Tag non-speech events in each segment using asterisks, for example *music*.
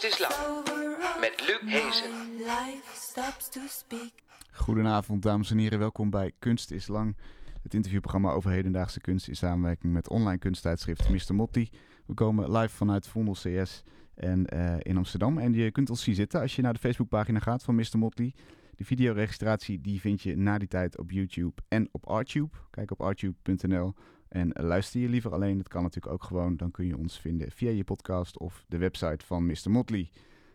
Kunst is Lang met Luc Hezen. Goedenavond, dames en heren. Welkom bij Kunst is Lang. Het interviewprogramma over hedendaagse kunst in samenwerking met online kunsttijdschrift Mr. Motti. We komen live vanuit Vondel CS en, eh, in Amsterdam. En je kunt ons zien zitten als je naar de Facebookpagina gaat van Mr. Motley. De videoregistratie die vind je na die tijd op YouTube en op Artube. Kijk op artube.nl en luister je liever alleen. Dat kan natuurlijk ook gewoon. Dan kun je ons vinden via je podcast of de website van Mr. Motley.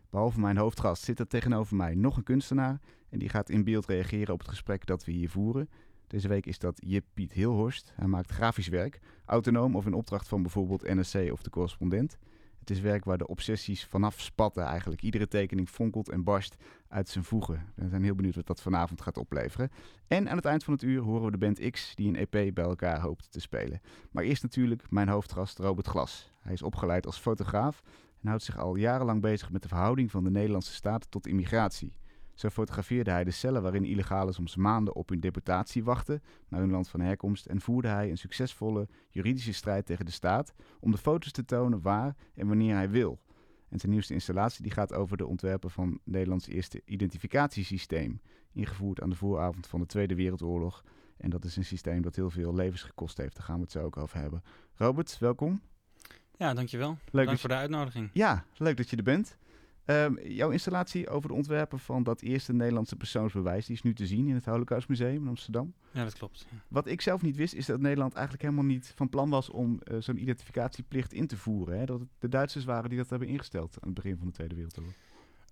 Behalve mijn hoofdgast zit er tegenover mij nog een kunstenaar. En die gaat in beeld reageren op het gesprek dat we hier voeren. Deze week is dat Jip Piet Hilhorst. Hij maakt grafisch werk, autonoom of in opdracht van bijvoorbeeld NRC of de correspondent. Het is werk waar de obsessies vanaf spatten eigenlijk. Iedere tekening fonkelt en barst uit zijn voegen. We zijn heel benieuwd wat dat vanavond gaat opleveren. En aan het eind van het uur horen we de band X die een EP bij elkaar hoopt te spelen. Maar eerst natuurlijk mijn hoofdgast Robert Glas. Hij is opgeleid als fotograaf en houdt zich al jarenlang bezig met de verhouding van de Nederlandse staat tot immigratie. Zo fotografeerde hij de cellen waarin illegalen soms maanden op hun deportatie wachten naar hun land van herkomst en voerde hij een succesvolle juridische strijd tegen de staat om de foto's te tonen waar en wanneer hij wil. En zijn nieuwste installatie die gaat over de ontwerpen van Nederlands eerste identificatiesysteem, ingevoerd aan de vooravond van de Tweede Wereldoorlog. En dat is een systeem dat heel veel levens gekost heeft, daar gaan we het zo ook over hebben. Robert, welkom. Ja, dankjewel. Leuk Dank voor de uitnodiging. Ja, leuk dat je er bent. Um, jouw installatie over de ontwerpen van dat eerste Nederlandse persoonsbewijs, die is nu te zien in het Holocaustmuseum in Amsterdam. Ja, dat klopt. Ja. Wat ik zelf niet wist, is dat Nederland eigenlijk helemaal niet van plan was om uh, zo'n identificatieplicht in te voeren. Hè? Dat het de Duitsers waren die dat hebben ingesteld aan het begin van de Tweede Wereldoorlog.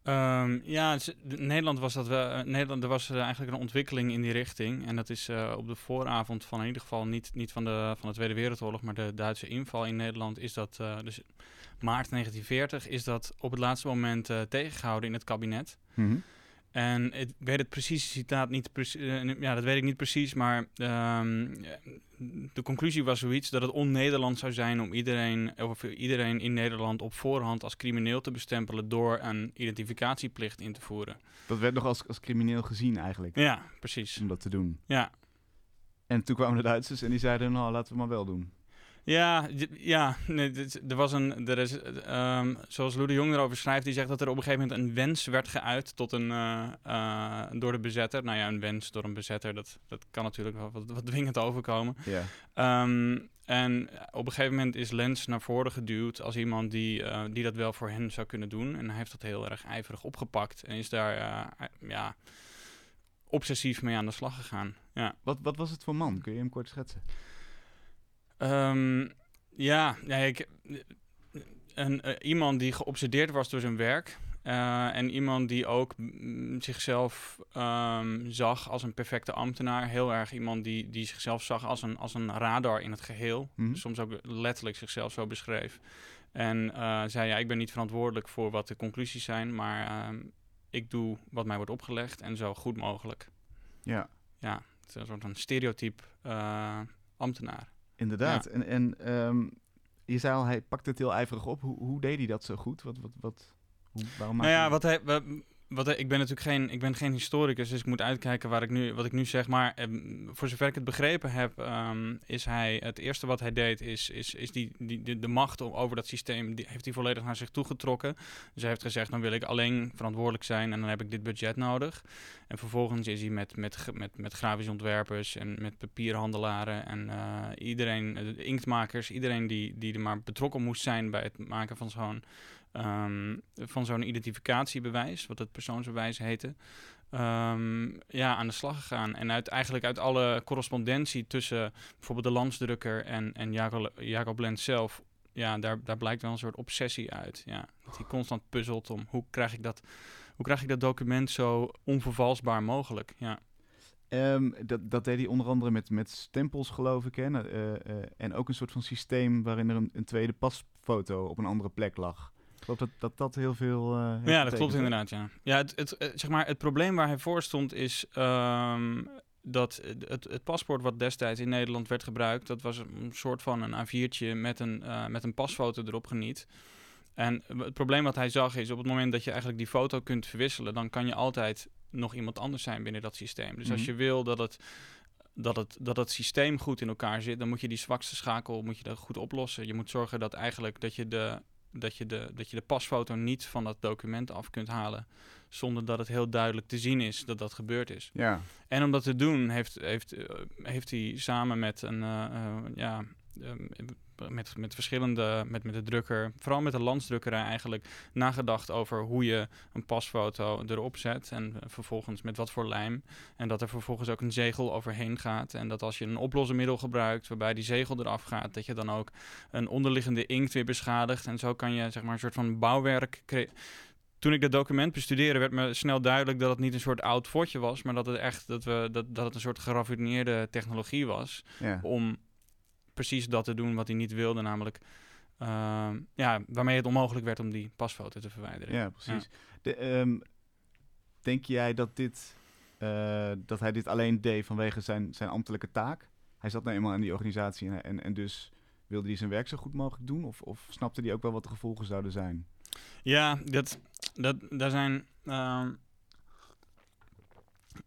Um, ja, Nederland was dat wel. Uh, Nederland, er was uh, eigenlijk een ontwikkeling in die richting. En dat is uh, op de vooravond van in ieder geval niet, niet van, de, van de Tweede Wereldoorlog, maar de Duitse inval in Nederland. Is dat dus maart 1940 is dat op het laatste moment tegengehouden in het kabinet. Mm -hmm. En ik weet het precieze citaat niet, ja, dat weet ik niet precies, maar um, de conclusie was zoiets dat het on-Nederland zou zijn om iedereen, of iedereen in Nederland op voorhand als crimineel te bestempelen door een identificatieplicht in te voeren. Dat werd nog als, als crimineel gezien eigenlijk. Ja, precies. Om dat te doen. Ja. En toen kwamen de Duitsers en die zeiden, nou laten we maar wel doen. Ja, ja nee, er was een. Er is, um, zoals Lou de Jong erover schrijft, die zegt dat er op een gegeven moment een wens werd geuit tot een, uh, uh, door de bezetter. Nou ja, een wens door een bezetter, dat, dat kan natuurlijk wel wat, wat dwingend overkomen. Yeah. Um, en op een gegeven moment is Lens naar voren geduwd als iemand die, uh, die dat wel voor hen zou kunnen doen. En hij heeft dat heel erg ijverig opgepakt en is daar ja, obsessief mee aan de slag gegaan. Ja. Wat, wat was het voor man? Kun je hem kort schetsen? Um, ja, ja ik, een, uh, iemand die geobsedeerd was door zijn werk. Uh, en iemand die ook mm, zichzelf um, zag als een perfecte ambtenaar. Heel erg iemand die, die zichzelf zag als een, als een radar in het geheel. Mm -hmm. Soms ook letterlijk zichzelf zo beschreef. En uh, zei, ja, ik ben niet verantwoordelijk voor wat de conclusies zijn, maar uh, ik doe wat mij wordt opgelegd en zo goed mogelijk. Ja. Ja, het is een soort van stereotype ambtenaar. Inderdaad. Ja. En, en um, je zei al, hij pakt het heel ijverig op. Hoe, hoe deed hij dat zo goed? Wat, wat, wat, hoe, waarom nou ja, wat hij, wat, ik ben natuurlijk geen, ik ben geen historicus, dus ik moet uitkijken waar ik nu, wat ik nu zeg. Maar eh, voor zover ik het begrepen heb, um, is hij het eerste wat hij deed, is, is, is die, die, de, macht over dat systeem, die heeft hij volledig naar zich toegetrokken. Dus hij heeft gezegd, dan wil ik alleen verantwoordelijk zijn en dan heb ik dit budget nodig. En vervolgens is hij met, met, met, met grafische ontwerpers en met papierhandelaren en uh, iedereen, de inktmakers, iedereen die, die er maar betrokken moest zijn bij het maken van zo'n um, van zo'n identificatiebewijs, wat het persoonsbewijs heette, um, ja, aan de slag gegaan. En uit, eigenlijk uit alle correspondentie tussen bijvoorbeeld de landsdrukker en, en Jacob, Jacob Lens zelf, ja, daar, daar blijkt wel een soort obsessie uit. Ja. Dat hij constant puzzelt om hoe krijg ik dat, hoe krijg ik dat document zo onvervalsbaar mogelijk. Ja. Um, dat, dat deed hij onder andere met, met stempels, geloof ik. Hè? Uh, uh, en ook een soort van systeem waarin er een, een tweede pasfoto op een andere plek lag. Ik geloof dat dat, dat heel veel. Uh, ja, dat klopt inderdaad. Ja, ja het, het, het, zeg maar, het probleem waar hij voor stond is. Um, dat het, het, paspoort wat destijds in Nederland werd gebruikt, dat was een soort van een A4'tje met een, uh, met een pasfoto erop geniet. En het probleem wat hij zag is, op het moment dat je eigenlijk die foto kunt verwisselen, dan kan je altijd nog iemand anders zijn binnen dat systeem. Dus mm -hmm. als je wil dat het dat het, dat het systeem goed in elkaar zit, dan moet je die zwakste schakel moet je dat goed oplossen. Je moet zorgen dat eigenlijk dat je de dat je, de, dat je de pasfoto niet van dat document af kunt halen. Zonder dat het heel duidelijk te zien is dat dat gebeurd is. Ja, En om dat te doen, heeft, heeft, eh, heeft hij samen met een eh, eh, ja, eh, met, met verschillende, met, met de drukker, vooral met de landsdrukkerij eigenlijk, nagedacht over hoe je een pasfoto erop zet. En eh, vervolgens met wat voor lijm. En dat er vervolgens ook een zegel overheen gaat. En dat als je een oplosmiddel gebruikt waarbij die zegel eraf gaat, dat je dan ook een onderliggende inkt weer beschadigt. En zo kan je zeg maar een soort van bouwwerk cre- toen ik dat document bestudeerde, werd me snel duidelijk dat het niet een soort oud fotje was, maar dat het echt dat we dat, dat het een soort geraffineerde technologie was ja. om precies dat te doen wat hij niet wilde, namelijk ehm, ja, waarmee het onmogelijk werd om die pasfoto te verwijderen. Ja, precies. De, ehm, denk jij dat, dit, eh, dat hij dit alleen deed vanwege zijn, zijn ambtelijke taak? Hij zat nou eenmaal in die organisatie en, en, en dus wilde hij zijn werk zo goed mogelijk doen? Of, of snapte hij ook wel wat de gevolgen zouden zijn? Ja, dat, dat, daar zijn. ehm,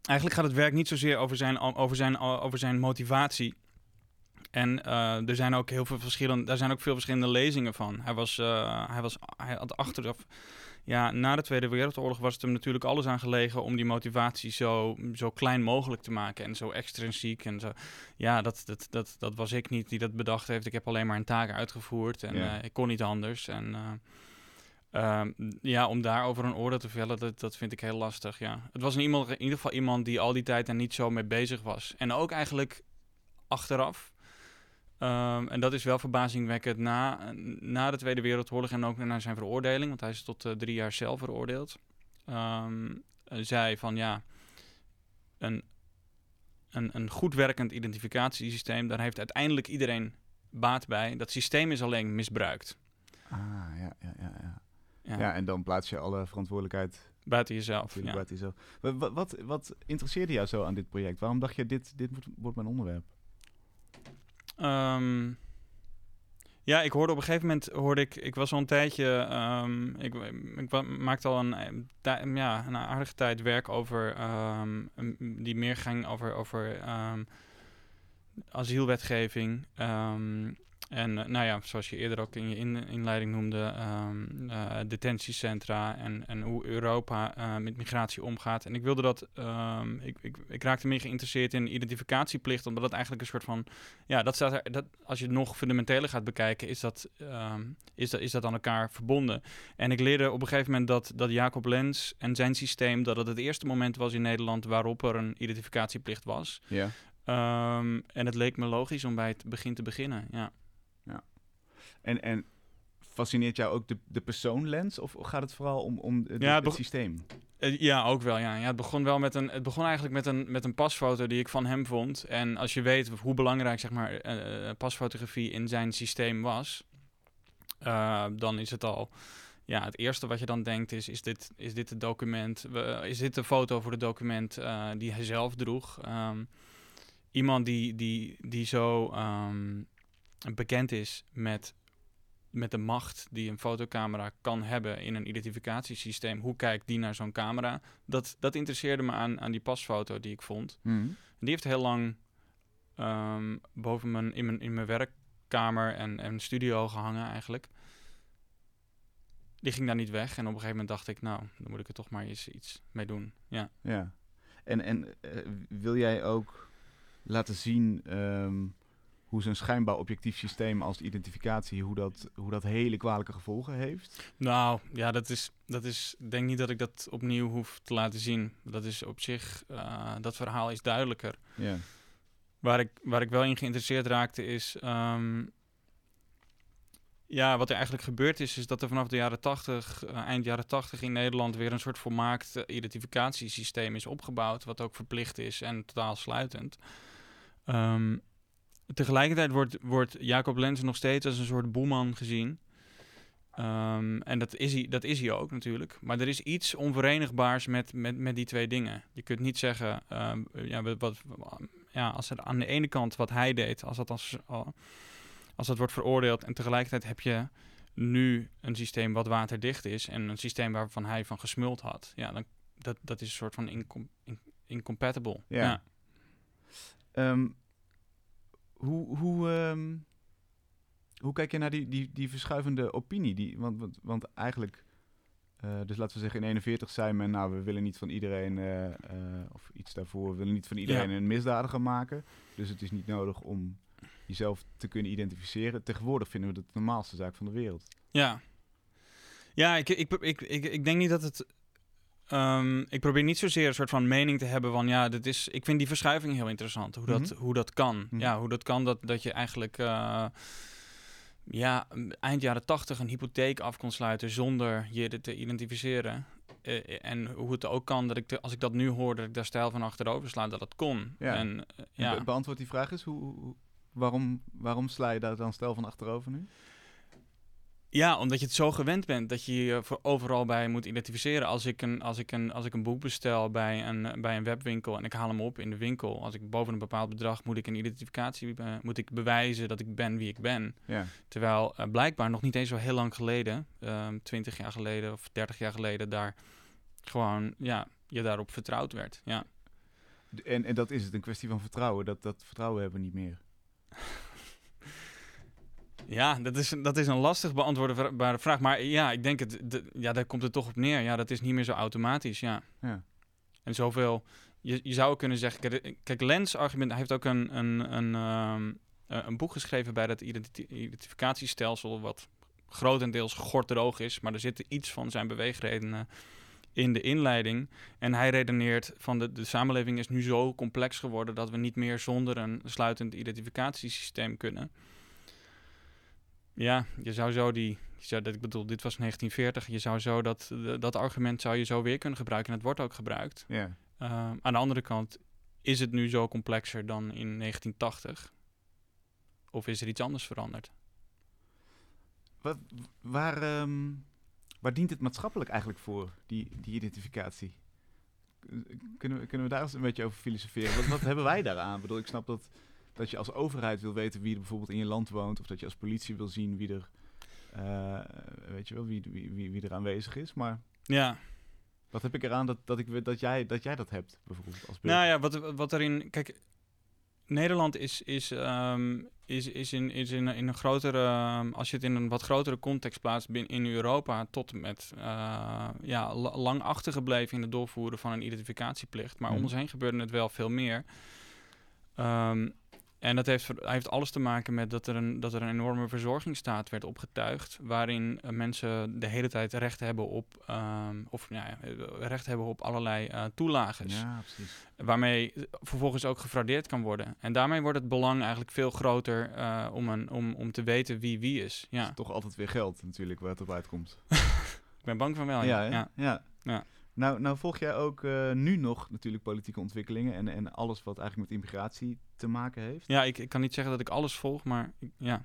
eigenlijk gaat het werk niet zozeer over zijn, over zijn, over zijn motivatie. En eh, er zijn ook heel veel verschillende, daar zijn ook veel verschillende lezingen van. Hij was, eh, hij was, hij had achteraf, ja, na de Tweede Wereldoorlog was het hem natuurlijk alles aan gelegen om die motivatie zo, zo klein mogelijk te maken en zo extrinsiek en zo. Ja, dat, dat, dat, dat was ik niet die dat bedacht heeft. Ik heb alleen maar een taak uitgevoerd en Ja. eh, ik kon niet anders. En eh, Ehm, ja, om daarover een oordeel te vellen, dat, dat vind ik heel lastig. Ja. Het was in, iemand, in ieder geval iemand die al die tijd daar niet zo mee bezig was. En ook eigenlijk achteraf. Ehm, en dat is wel verbazingwekkend na, na de Tweede Wereldoorlog en ook na zijn veroordeling, want hij is tot eh, drie jaar zelf veroordeeld. Eh, zei van ja, een, een, een goed werkend identificatiesysteem, daar heeft uiteindelijk iedereen baat bij. Dat systeem is alleen misbruikt. Ah, ja, ja, ja. ja. Ja, Ja, en dan plaats je alle verantwoordelijkheid buiten jezelf. Ja. buiten jezelf. Wa- wa- Wat, wat, interesseerde jou zo aan dit project? Waarom dacht je, dit, dit wordt mijn onderwerp? Ehm, ja, ik hoorde op een gegeven moment, hoorde ik, ik was al een tijdje, ehm, ik, ik maakte al een, eh, ja, een aardige tijd werk over, een- die meer ging over, over asielwetgeving. ehm, en eh, nou ja, zoals je eerder ook in je in, inleiding noemde, ehm, eh, detentiecentra en, en hoe Europa eh, met migratie omgaat. En ik wilde dat, ehm, ik, ik, ik raakte meer geïnteresseerd in identificatieplicht, omdat dat eigenlijk een soort van ja, dat staat er, dat, als je het nog fundamenteler gaat bekijken, is dat, ehm, is, dat, is dat aan elkaar verbonden. En ik leerde op een gegeven moment dat, dat Jacob Lens en zijn systeem, dat het het eerste moment was in Nederland waarop er een identificatieplicht was. Ja. En het leek me logisch om bij het begin te beginnen, ja. En, en fascineert jou ook de, de persoonlens? Of gaat het vooral om, om het, Ja, het beg- systeem? Eh, ja, ook wel. Ja. Ja, het begon wel met een. Het begon eigenlijk met een, met een pasfoto die ik van hem vond. En als je weet hoe belangrijk zeg maar, eh, eh, pasfotografie in zijn systeem was, dan is het al. Ja, het eerste wat je dan denkt is: is dit, is dit het document? is dit de foto voor het document die hij zelf droeg? Ehm, iemand die, die, die zo ehm, bekend is met met de macht die een fotocamera kan hebben in een identificatiesysteem. Hoe kijkt die naar zo'n camera? Dat, dat interesseerde me aan, aan die pasfoto die ik vond. Mhm. Die heeft heel lang ehm, boven mijn, in, mijn, in mijn werkkamer en, en studio gehangen eigenlijk. Die ging daar niet weg. En op een gegeven moment dacht ik, nou, dan moet ik er toch maar eens iets mee doen. Ja. Ja. En, en eh, wil jij ook laten zien ehm, hoe zo'n schijnbaar objectief systeem als identificatie, hoe dat, hoe dat hele kwalijke gevolgen heeft? Nou, ja, dat is, dat is. Ik denk niet dat ik dat opnieuw hoef te laten zien. Dat is op zich, eh, dat verhaal is duidelijker. Ja. Waar ik, waar ik wel in geïnteresseerd raakte is... ehm, ja, wat er eigenlijk gebeurd is, is dat er vanaf de jaren 80, eh, eind jaren 80 in Nederland weer een soort volmaakt eh, identificatiesysteem is opgebouwd, wat ook verplicht is en totaal sluitend. Ehm, tegelijkertijd wordt, wordt Jacob Lens nog steeds als een soort boeman gezien. Ehm, en dat is, hij, dat is hij ook natuurlijk. Maar er is iets onverenigbaars met, met, met die twee dingen. Je kunt niet zeggen, ehm, ja, wat, wat, ja, als er aan de ene kant wat hij deed, als dat, als, als dat wordt veroordeeld en tegelijkertijd heb je nu een systeem wat waterdicht is en een systeem waarvan hij van gesmuld had, ja, dan, dat, dat is een soort van incom, in- incompatible. Ja. Ja. Ehm, hoe, hoe, ehm, hoe kijk je naar die, die, die verschuivende opinie? Die, want, want, want eigenlijk, eh, dus laten we zeggen in 41 zei men, nou we willen niet van iedereen, eh, eh, of iets daarvoor, we willen niet van iedereen Ja. een misdadiger maken. Dus het is niet nodig om jezelf te kunnen identificeren. Tegenwoordig vinden we dat de normaalste zaak van de wereld. Ja. Ja, ik, ik, ik, ik, ik denk niet dat het... ehm, ik probeer niet zozeer een soort van mening te hebben van... Ja, dit is, ik vind die verschuiving heel interessant. Hoe dat, Mhm. hoe dat kan. Mhm. Ja, hoe dat kan dat, dat je eigenlijk... eh, ja, eind jaren tachtig een hypotheek af kon sluiten zonder je te identificeren. Eh, en hoe het ook kan dat ik, als ik dat nu hoor, dat ik daar stijl van achterover sla, dat het kon. Ja. En, eh, ja. be- beantwoord die vraag eens, hoe, waarom, waarom sla je daar dan stel van achterover nu? Ja, omdat je het zo gewend bent dat je je voor overal bij moet identificeren. Als ik een, als ik een, als ik een boek bestel bij een, bij een webwinkel en ik haal hem op in de winkel. Als ik boven een bepaald bedrag moet ik een identificatie, eh, moet ik bewijzen dat ik ben wie ik ben. Ja. Terwijl eh, blijkbaar nog niet eens zo heel lang geleden, ehm 20 jaar geleden of 30 jaar geleden, daar gewoon, ja, je daarop vertrouwd werd. Ja. En, en dat is het, een kwestie van vertrouwen. Dat, dat vertrouwen hebben we niet meer. Ja, dat is, dat is een lastig beantwoordbare vraag. Maar ja, ik denk het, de- ja, daar komt het toch op neer. Ja, dat is niet meer zo automatisch, ja. Ja. En zoveel, je, je zou kunnen zeggen, kijk, kijk Lens argument, hij heeft ook een, een, een, ehm, eh, een boek geschreven bij dat identi- identificatiestelsel, wat grotendeels gordroog is, maar er zit iets van zijn beweegredenen in de inleiding. En hij redeneert van de, de samenleving is nu zo complex geworden dat we niet meer zonder een sluitend identificatiesysteem kunnen. Ja, je zou zo die, je zou, dat, ik bedoel, dit was 1940, je zou zo dat, dat argument zou je zo weer kunnen gebruiken en het wordt ook gebruikt. Ja. Ehm, aan de andere kant, is het nu zo complexer dan in 1980? Of is er iets anders veranderd? Wat, waar, ehm, waar dient het maatschappelijk eigenlijk voor, die, die identificatie? Kunnen we, kunnen we daar eens een beetje over filosoferen? Wat, wat hebben wij daaraan? Ik bedoel, ik snap dat, dat je als overheid wil weten wie er bijvoorbeeld in je land woont, of dat je als politie wil zien wie er, eh, weet je wel, wie, wie, wie, wie er aanwezig is. Maar Ja, wat heb ik eraan dat, dat, ik, dat, jij, dat jij dat hebt, bijvoorbeeld, als burger? nou ja, wat, wat erin... Kijk, Nederland is, is, ehm, is, is, in, is in, in een grotere... ehm, als je het in een wat grotere context plaatst binnen in Europa... tot en met uh, ja, la- lang achtergebleven in het doorvoeren van een identificatieplicht. Maar Mhm. om ons heen gebeurde het wel veel meer. Ehm, en dat heeft, heeft alles te maken met dat er, een, dat er een enorme verzorgingsstaat werd opgetuigd. Waarin eh, mensen de hele tijd recht hebben op, ehm, of, ja, ja, recht hebben op allerlei eh toelages. Ja, precies. Waarmee vervolgens ook gefraudeerd kan worden. En daarmee wordt het belang eigenlijk veel groter eh, om, een, om, om te weten wie wie is. Het Ja, is toch altijd weer geld natuurlijk waar het op uitkomt. *laughs* ik ben bang van wel. ja, Ja, hè? ja. ja. Ja. Nou, nou volg jij ook eh, nu nog natuurlijk politieke ontwikkelingen en, en alles wat eigenlijk met immigratie te maken heeft. ja ik, ik kan niet zeggen dat ik alles volg, maar ik- ja.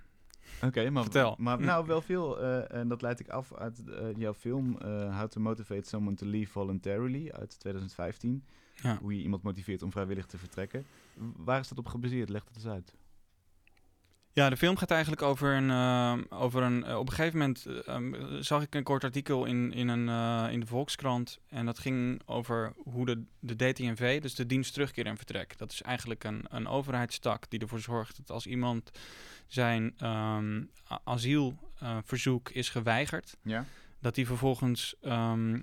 Oké, maar, Vertel. maar *laughs* nou wel veel, eh, en dat leid ik af uit eh, jouw film How to Motivate Someone to Leave Voluntarily uit 2015. ja. Hoe je iemand motiveert om vrijwillig te vertrekken. Waar is dat op gebaseerd? Leg het eens uit. Ja, de film gaat eigenlijk over een. ehm, over een eh, op een gegeven moment ehm, zag ik een kort artikel in, in, een, eh, in de Volkskrant. En dat ging over hoe de, de DTNV, dus de dienst terugkeer en vertrek. Dat is eigenlijk een, een overheidstak die ervoor zorgt dat als iemand zijn ehm, asielverzoek is geweigerd. Ja? dat die vervolgens. ehm,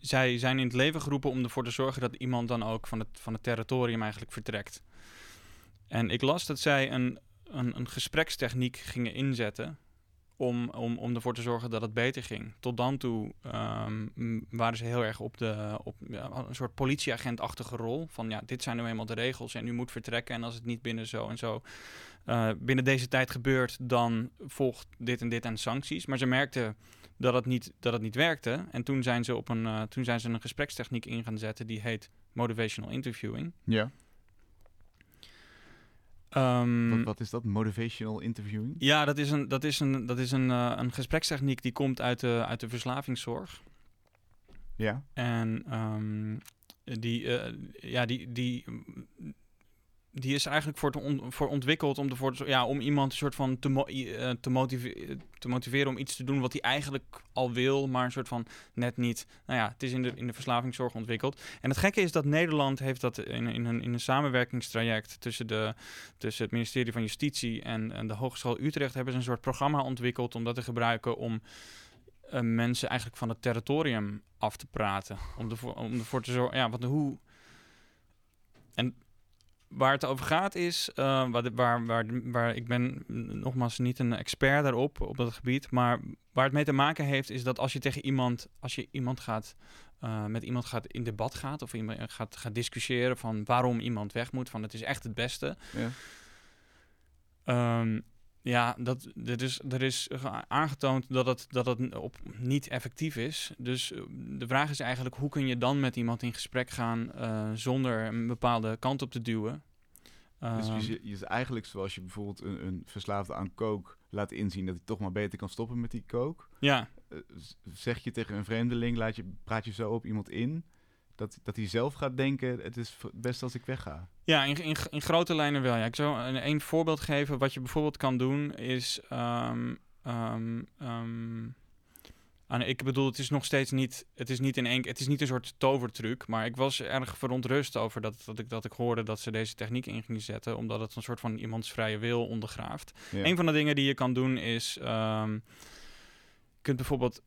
zij zijn in het leven geroepen om ervoor te zorgen dat iemand dan ook van het, van het territorium eigenlijk vertrekt. En ik las dat zij een, een, een gesprekstechniek gingen inzetten. Om, om, om ervoor te zorgen dat het beter ging. Tot dan toe ehm, waren ze heel erg op, de, op een soort politieagentachtige rol. Van ja, dit zijn nu eenmaal de regels en u moet vertrekken. En als het niet binnen zo en zo eh, binnen deze tijd gebeurt, dan volgt dit en dit aan sancties. Maar ze merkten dat het niet, dat het niet werkte. En toen zijn ze op een, eh, toen zijn ze een gesprekstechniek in gaan zetten die heet motivational interviewing. Ja. Ehm, Wat, wat is dat? Motivational interviewing? Ja, dat is een, dat is een, dat is een, eh, een gesprekstechniek die komt uit de, uit de verslavingszorg. Ja. En ehm, die, eh, ja, die, die, die is eigenlijk voor, voor ontwikkeld om, ervoor ja, om iemand een soort van te, eh, te, te motiveren om iets te doen wat hij eigenlijk al wil, maar een soort van net niet. Nou ja, het is in de, in de verslavingszorg ontwikkeld. En het gekke is dat Nederland heeft dat in, in, een, in een samenwerkingstraject tussen, de, tussen het ministerie van Justitie en, en de Hogeschool Utrecht hebben ze een soort programma ontwikkeld om dat te gebruiken om eh, mensen eigenlijk van het territorium af te praten. Om ervoor, om ervoor te zorgen, ja, wat hoe. En waar het over gaat is, eh, waar, waar, waar, waar ik ben nogmaals niet een expert daarop, op dat gebied, maar waar het mee te maken heeft, is dat als je tegen iemand, als je iemand gaat, eh, met iemand gaat in debat gaat, of iemand gaat, gaat discussiëren van waarom iemand weg moet, van het is echt het beste. Ja. Ehm, ja, dat, er, is, er is ge- aangetoond dat het, dat het op niet effectief is. Dus eh, de vraag is eigenlijk, hoe kun je dan met iemand in gesprek gaan eh, zonder een bepaalde kant op te duwen? Dus Ehm, je, zi- je is eigenlijk zoals je bijvoorbeeld een, een verslaafde aan coke laat inzien dat hij toch maar beter kan stoppen met die coke. ja, Eh, zeg je tegen een vreemdeling, laat je, praat je zo op iemand in, dat, dat hij zelf gaat denken, het is best als ik wegga. Ja, in, in, in grote lijnen wel. Ja. Ik zou een, een voorbeeld geven. Wat je bijvoorbeeld kan doen is... ehm, aan, ik bedoel, het is nog steeds niet... Het is niet, in één, het is niet een soort tovertruc. Maar ik was erg verontrust over dat, dat, ik, dat ik hoorde dat ze deze techniek in gingen zetten. Omdat het een soort van iemands vrije wil ondergraaft. Ja. Een van de dingen die je kan doen is... je kunt bijvoorbeeld...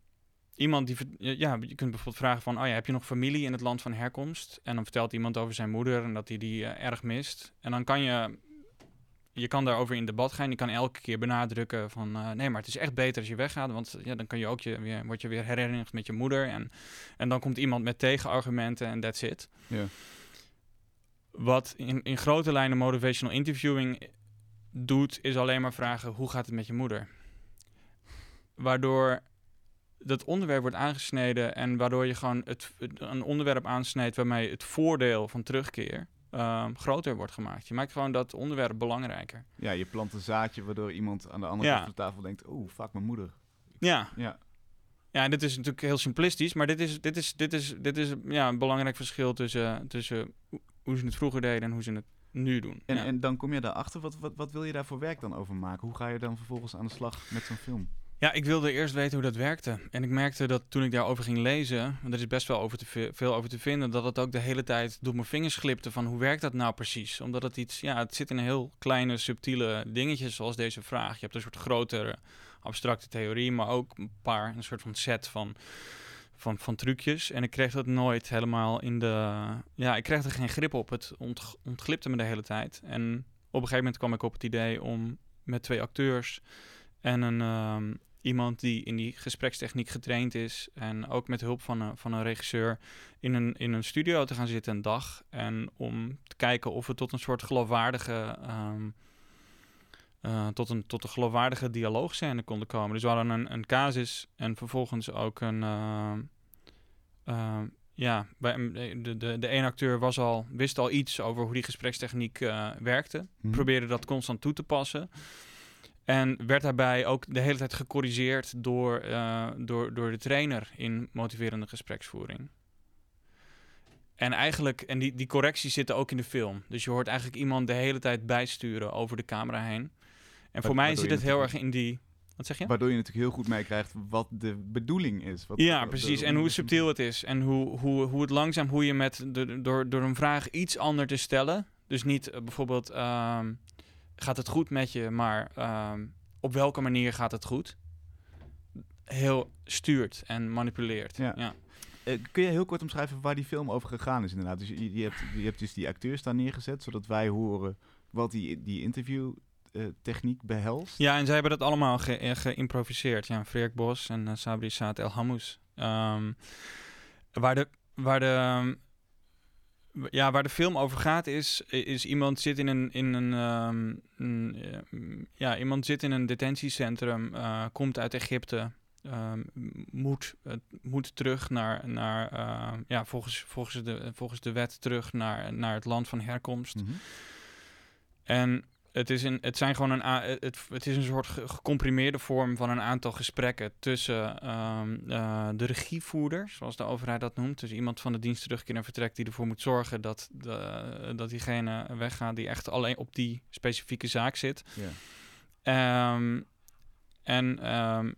Iemand die, ja, je kunt bijvoorbeeld vragen van, oh ja, heb je nog familie in het land van herkomst? En dan vertelt iemand over zijn moeder en dat hij die eh, erg mist. En dan kan je, je kan daarover in debat gaan. Je kan elke keer benadrukken van, eh, nee, maar het is echt beter als je weggaat, want ja, dan kan je ook je weer, word je weer herinnerd met je moeder. En, en dan komt iemand met tegenargumenten en that's it. Ja. Wat in, in grote lijnen motivational interviewing doet, is alleen maar vragen: hoe gaat het met je moeder? Waardoor dat onderwerp wordt aangesneden en waardoor je gewoon het, een onderwerp aansnijdt waarmee het voordeel van terugkeer ehm, groter wordt gemaakt. Je maakt gewoon dat onderwerp belangrijker. ja, je plant een zaadje waardoor iemand aan de andere Ja. kant van de tafel denkt, oeh, fuck mijn moeder. Ja, Ja, ja dit is natuurlijk heel simplistisch, maar dit is, dit is, dit is, dit is ja, een belangrijk verschil tussen, tussen hoe- ze het vroeger deden en hoe ze het nu doen. en, ja. en dan kom je daarachter, wat, wat, wat wil je daar voor werk dan over maken? Hoe ga je dan vervolgens aan de slag met zo'n film? Ja, ik wilde eerst weten hoe dat werkte. En ik merkte dat toen ik daarover ging lezen, want er is best wel over te ve- veel over te vinden, dat het ook de hele tijd door mijn vingers glipte van hoe werkt dat nou precies? Omdat het iets, ja, het zit in heel kleine, subtiele dingetjes zoals deze vraag. Je hebt een soort grotere abstracte theorie, maar ook een paar, een soort van set van, van, van trucjes. En ik kreeg dat nooit helemaal in de, ja, ik kreeg er geen grip op. Het ont, ontglipte me de hele tijd. En op een gegeven moment kwam ik op het idee om met twee acteurs en een, ehm, iemand die in die gesprekstechniek getraind is. En ook met hulp van een, van een regisseur in een, in een studio te gaan zitten een dag. En om te kijken of we tot een soort geloofwaardige. ehm, eh, tot, een, tot een geloofwaardige dialoogscène konden komen. Dus we hadden een, een casus en vervolgens ook een. ehm, ja, bij, de, de, de ene acteur was al, wist al iets over hoe die gesprekstechniek eh, werkte Hm? probeerde dat constant toe te passen. En werd daarbij ook de hele tijd gecorrigeerd door, eh, door, door de trainer in motiverende gespreksvoering. En eigenlijk, en die, die correcties zitten ook in de film. Dus je hoort eigenlijk iemand de hele tijd bijsturen over de camera heen. En voor mij zit het heel erg in die. Wat zeg je? Waardoor je natuurlijk heel goed meekrijgt wat de bedoeling is. Wat, Ja, wat- precies. de- En hoe subtiel het is. En hoe, hoe, hoe het langzaam, hoe je met de, door, door een vraag iets anders te stellen. Dus niet eh, bijvoorbeeld, ehm, gaat het goed met je, maar ehm, op welke manier gaat het goed? Heel stuurt en manipuleert. Ja. Ja. Eh, kun je heel kort omschrijven waar die film over gegaan is inderdaad? Dus je, je, hebt, je hebt dus die acteurs daar neergezet, zodat wij horen wat die, die interviewtechniek behelst. Ja, en zij hebben dat allemaal ge- eh, geïmproviseerd. Ja, Freek Bos en eh, Sabri Saad El Hamous. Ehm, waar de... Waar de ehm, ja, waar de film over gaat is, is iemand zit in een, in een, ehm, een, eh, mm, ja, iemand zit in een detentiecentrum, eh, komt uit Egypte, ehm, moet, eh, moet terug naar, naar ja, volgens, volgens, de, volgens de wet terug naar, naar het land van herkomst. Mhm. En Het, is een, het, zijn gewoon een, het, het is een soort ge- gecomprimeerde vorm van een aantal gesprekken tussen ehm, eh, de regievoerder, zoals de overheid dat noemt. Dus iemand van de dienst terugkeer en vertrek die ervoor moet zorgen dat, de, dat diegene weggaat die echt alleen op die specifieke zaak zit. Ja. Ehm, en, ehm,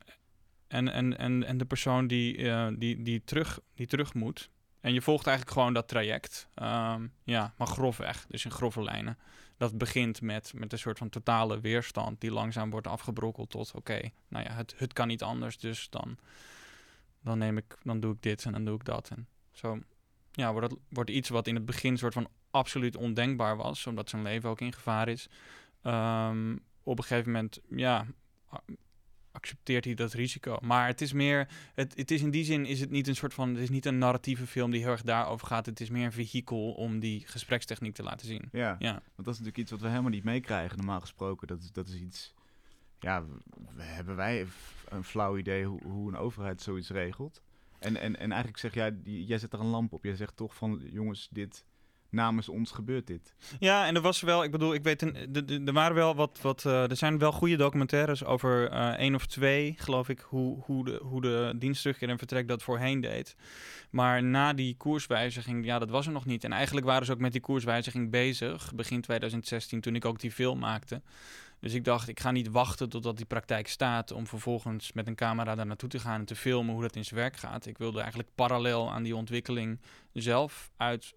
en, en, en, en de persoon die, eh, die, die, terug, die terug moet. En je volgt eigenlijk gewoon dat traject. Ja, maar grofweg, dus in grove lijnen. Dat begint met, met een soort van totale weerstand die langzaam wordt afgebrokkeld tot oké, nou ja, het, het kan niet anders, dus dan, dan neem ik, dan doe ik dit en dan doe ik dat. En zo ja, wordt, wordt iets wat in het begin soort van absoluut ondenkbaar was, omdat zijn leven ook in gevaar is. Ehm, op een gegeven moment, ja, accepteert hij dat risico. Maar het is meer, het, het is in die zin is het niet een soort van, het is niet een narratieve film die heel erg daarover gaat. Het is meer een vehikel om die gesprekstechniek te laten zien. Ja. Ja, Want dat is natuurlijk iets wat we helemaal niet meekrijgen, normaal gesproken. Dat is, dat is iets... Ja, hebben wij een flauw idee hoe, hoe een overheid zoiets regelt? En, en, en eigenlijk zeg jij, jij zet er een lamp op. Jij zegt toch van, jongens, dit... Namens ons gebeurt dit. Ja, en er was wel, ik bedoel, ik weet, er waren wel wat, wat eh, er zijn wel goede documentaires over eh één of twee, geloof ik, hoe, hoe, de, hoe de en vertrek dat voorheen deed. Maar na die koerswijziging, ja, dat was er nog niet. En eigenlijk waren ze ook met die koerswijziging bezig, begin 2016, toen ik ook die film maakte. Dus ik dacht, ik ga niet wachten totdat die praktijk staat om vervolgens met een camera daar naartoe te gaan en te filmen hoe dat in zijn werk gaat. Ik wilde eigenlijk parallel aan die ontwikkeling zelf uit,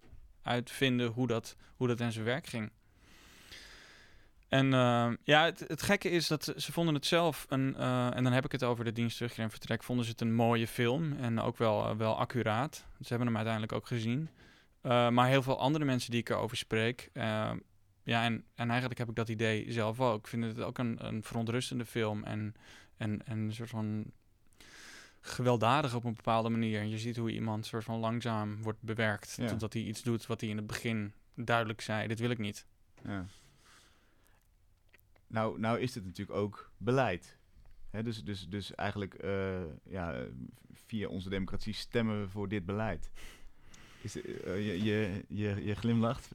uitvinden hoe dat, hoe dat in zijn werk ging. En eh, ja, het, het gekke is dat ze- vonden het zelf, een, eh, en dan heb ik het over de dienst terugkeer en vertrek, vonden ze het een mooie film en ook wel, eh, wel accuraat. Ze hebben hem uiteindelijk ook gezien. Eh, maar heel veel andere mensen die ik erover spreek, eh, ja, en, en eigenlijk heb ik dat idee zelf ook. Ik vind het ook een, een verontrustende film en, en, en een soort van gewelddadig op een bepaalde manier. Je ziet hoe iemand soort van langzaam wordt bewerkt, Ja. totdat hij iets doet wat hij in het begin duidelijk zei, dit wil ik niet. Ja. Nou, nou is het natuurlijk ook beleid. Hè, dus, dus, dus eigenlijk eh, ja, via onze democratie stemmen we voor dit beleid. Is, eh, je, je, je, je glimlacht.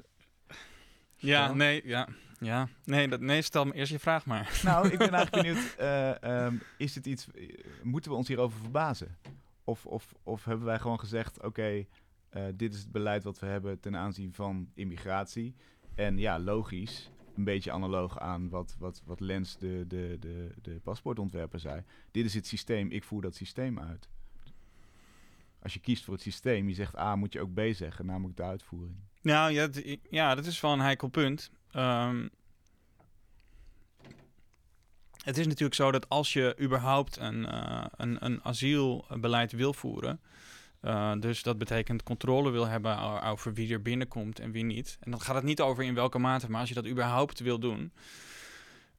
Ja, nee, ja, ja. Nee, dat, nee, stel me eerst je vraag maar. *laughs* Nou, ik ben eigenlijk *laughs* benieuwd. eh, ehm, is het iets, eh, moeten we ons hierover verbazen? Of, of, of hebben wij gewoon gezegd: oké, eh, dit is het beleid wat we hebben ten aanzien van immigratie. En ja, logisch, een beetje analoog aan wat, wat, wat Lens, de, de, de, de paspoortontwerper, zei. Dit is het systeem, ik voer dat systeem uit. Als je kiest voor het systeem, je zegt A, moet je ook B zeggen, namelijk de uitvoering. Nou ja, ja, dat is wel een heikel punt. Ehm, het is natuurlijk zo dat als je überhaupt een, eh, een, een asielbeleid wil voeren, eh, dus dat betekent controle wil hebben over wie er binnenkomt en wie niet. En dan gaat het niet over in welke mate, maar als je dat überhaupt wil doen,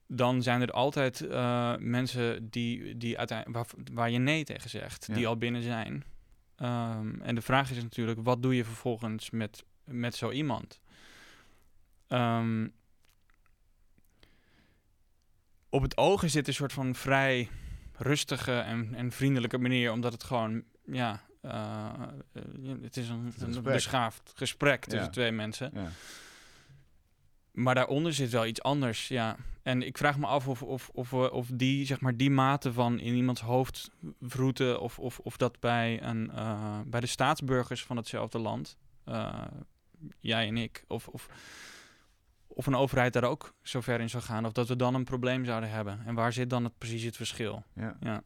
dan zijn er altijd eh, mensen die, die uiteindelijk, waar, waar je nee tegen zegt, Ja. die al binnen zijn. Ehm, en de vraag is natuurlijk, wat doe je vervolgens met, met zo iemand? Ehm, op het oog is dit een soort van vrij rustige en, en vriendelijke manier, omdat het gewoon, ja, eh, eh, het is een, is een beschaafd gesprek tussen Ja. twee mensen. Ja. Maar daaronder zit wel iets anders, ja. En ik vraag me af of, of, of, we- of die, zeg maar, die mate van in iemands hoofd vroeten... of, of, of dat bij, een, eh, bij de staatsburgers van hetzelfde land, eh, jij en ik... Of, of, of een overheid daar ook zo ver in zou gaan... of dat we dan een probleem zouden hebben. En waar zit dan het, precies het verschil? Ja. Ja.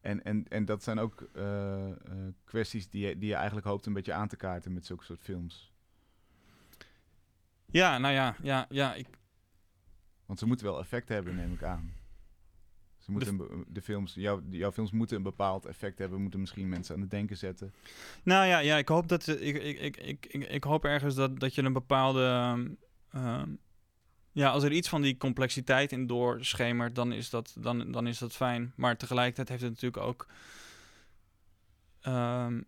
En, en, en dat zijn ook eh, eh, kwesties die je, die je eigenlijk hoopt een beetje aan te kaarten met zulke soort films. Ja, nou ja, ja, ja ik, Want ze moeten wel effect hebben, neem ik aan. Ze moeten de films, jouw, jouw films moeten een bepaald effect hebben, moeten misschien mensen aan het denken zetten. Nou ja, ja ik hoop dat ik, ik, ik, ik, ik, hoop ergens dat, dat je een bepaalde. ehm, ehm, ja, als er iets van die complexiteit in doorschemert, dan is dat, dan, dan is dat fijn. Maar tegelijkertijd heeft het natuurlijk ook. ehm,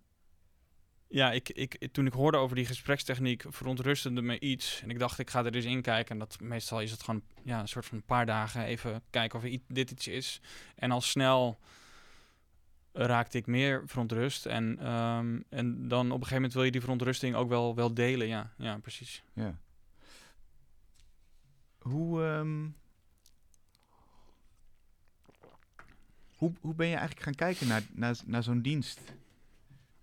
ja, ik, ik, toen ik hoorde over die gesprekstechniek, verontrustende me iets. En ik dacht, ik ga er eens in kijken. En dat, meestal is het gewoon ja, een soort van een paar dagen even kijken of dit iets is. En al snel raakte ik meer verontrust. En, ehm, en dan op een gegeven moment wil je die verontrusting ook wel, wel delen. Ja, ja precies. Ja. Hoe, ehm, hoe, hoe ben je eigenlijk gaan kijken naar, naar, naar zo'n dienst?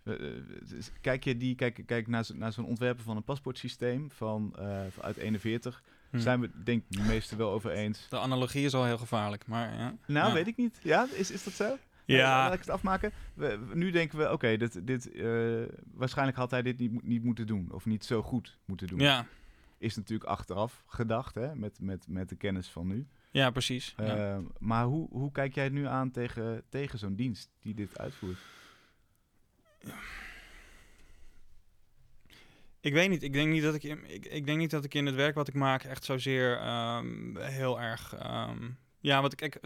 Eh, eh, Kijk je die, kijk, kijk naar, naar zo'n ontwerpen van een paspoortsysteem van, eh, uit 41. Hm. Zijn we denk ik de meesten wel over eens. De analogie is al heel gevaarlijk, maar ja. Nou, Ja. weet ik niet. Ja, is, is dat zo? Nee, Ja, laat ik het afmaken. We, we- nu denken we, oké, dit, dit, eh, waarschijnlijk had hij dit niet, niet moeten doen. Of niet zo goed moeten doen. ja, Is natuurlijk achteraf gedacht, hè, met, met, met de kennis van nu. ja, precies. ja. Eh, maar hoe, hoe kijk jij nu aan tegen, tegen zo'n dienst die dit uitvoert? Ik weet niet. Ik denk niet dat ik, in, ik, ik denk niet dat ik in het werk wat ik maak echt zozeer ehm, heel erg. ehm, ja, wat ik kijk,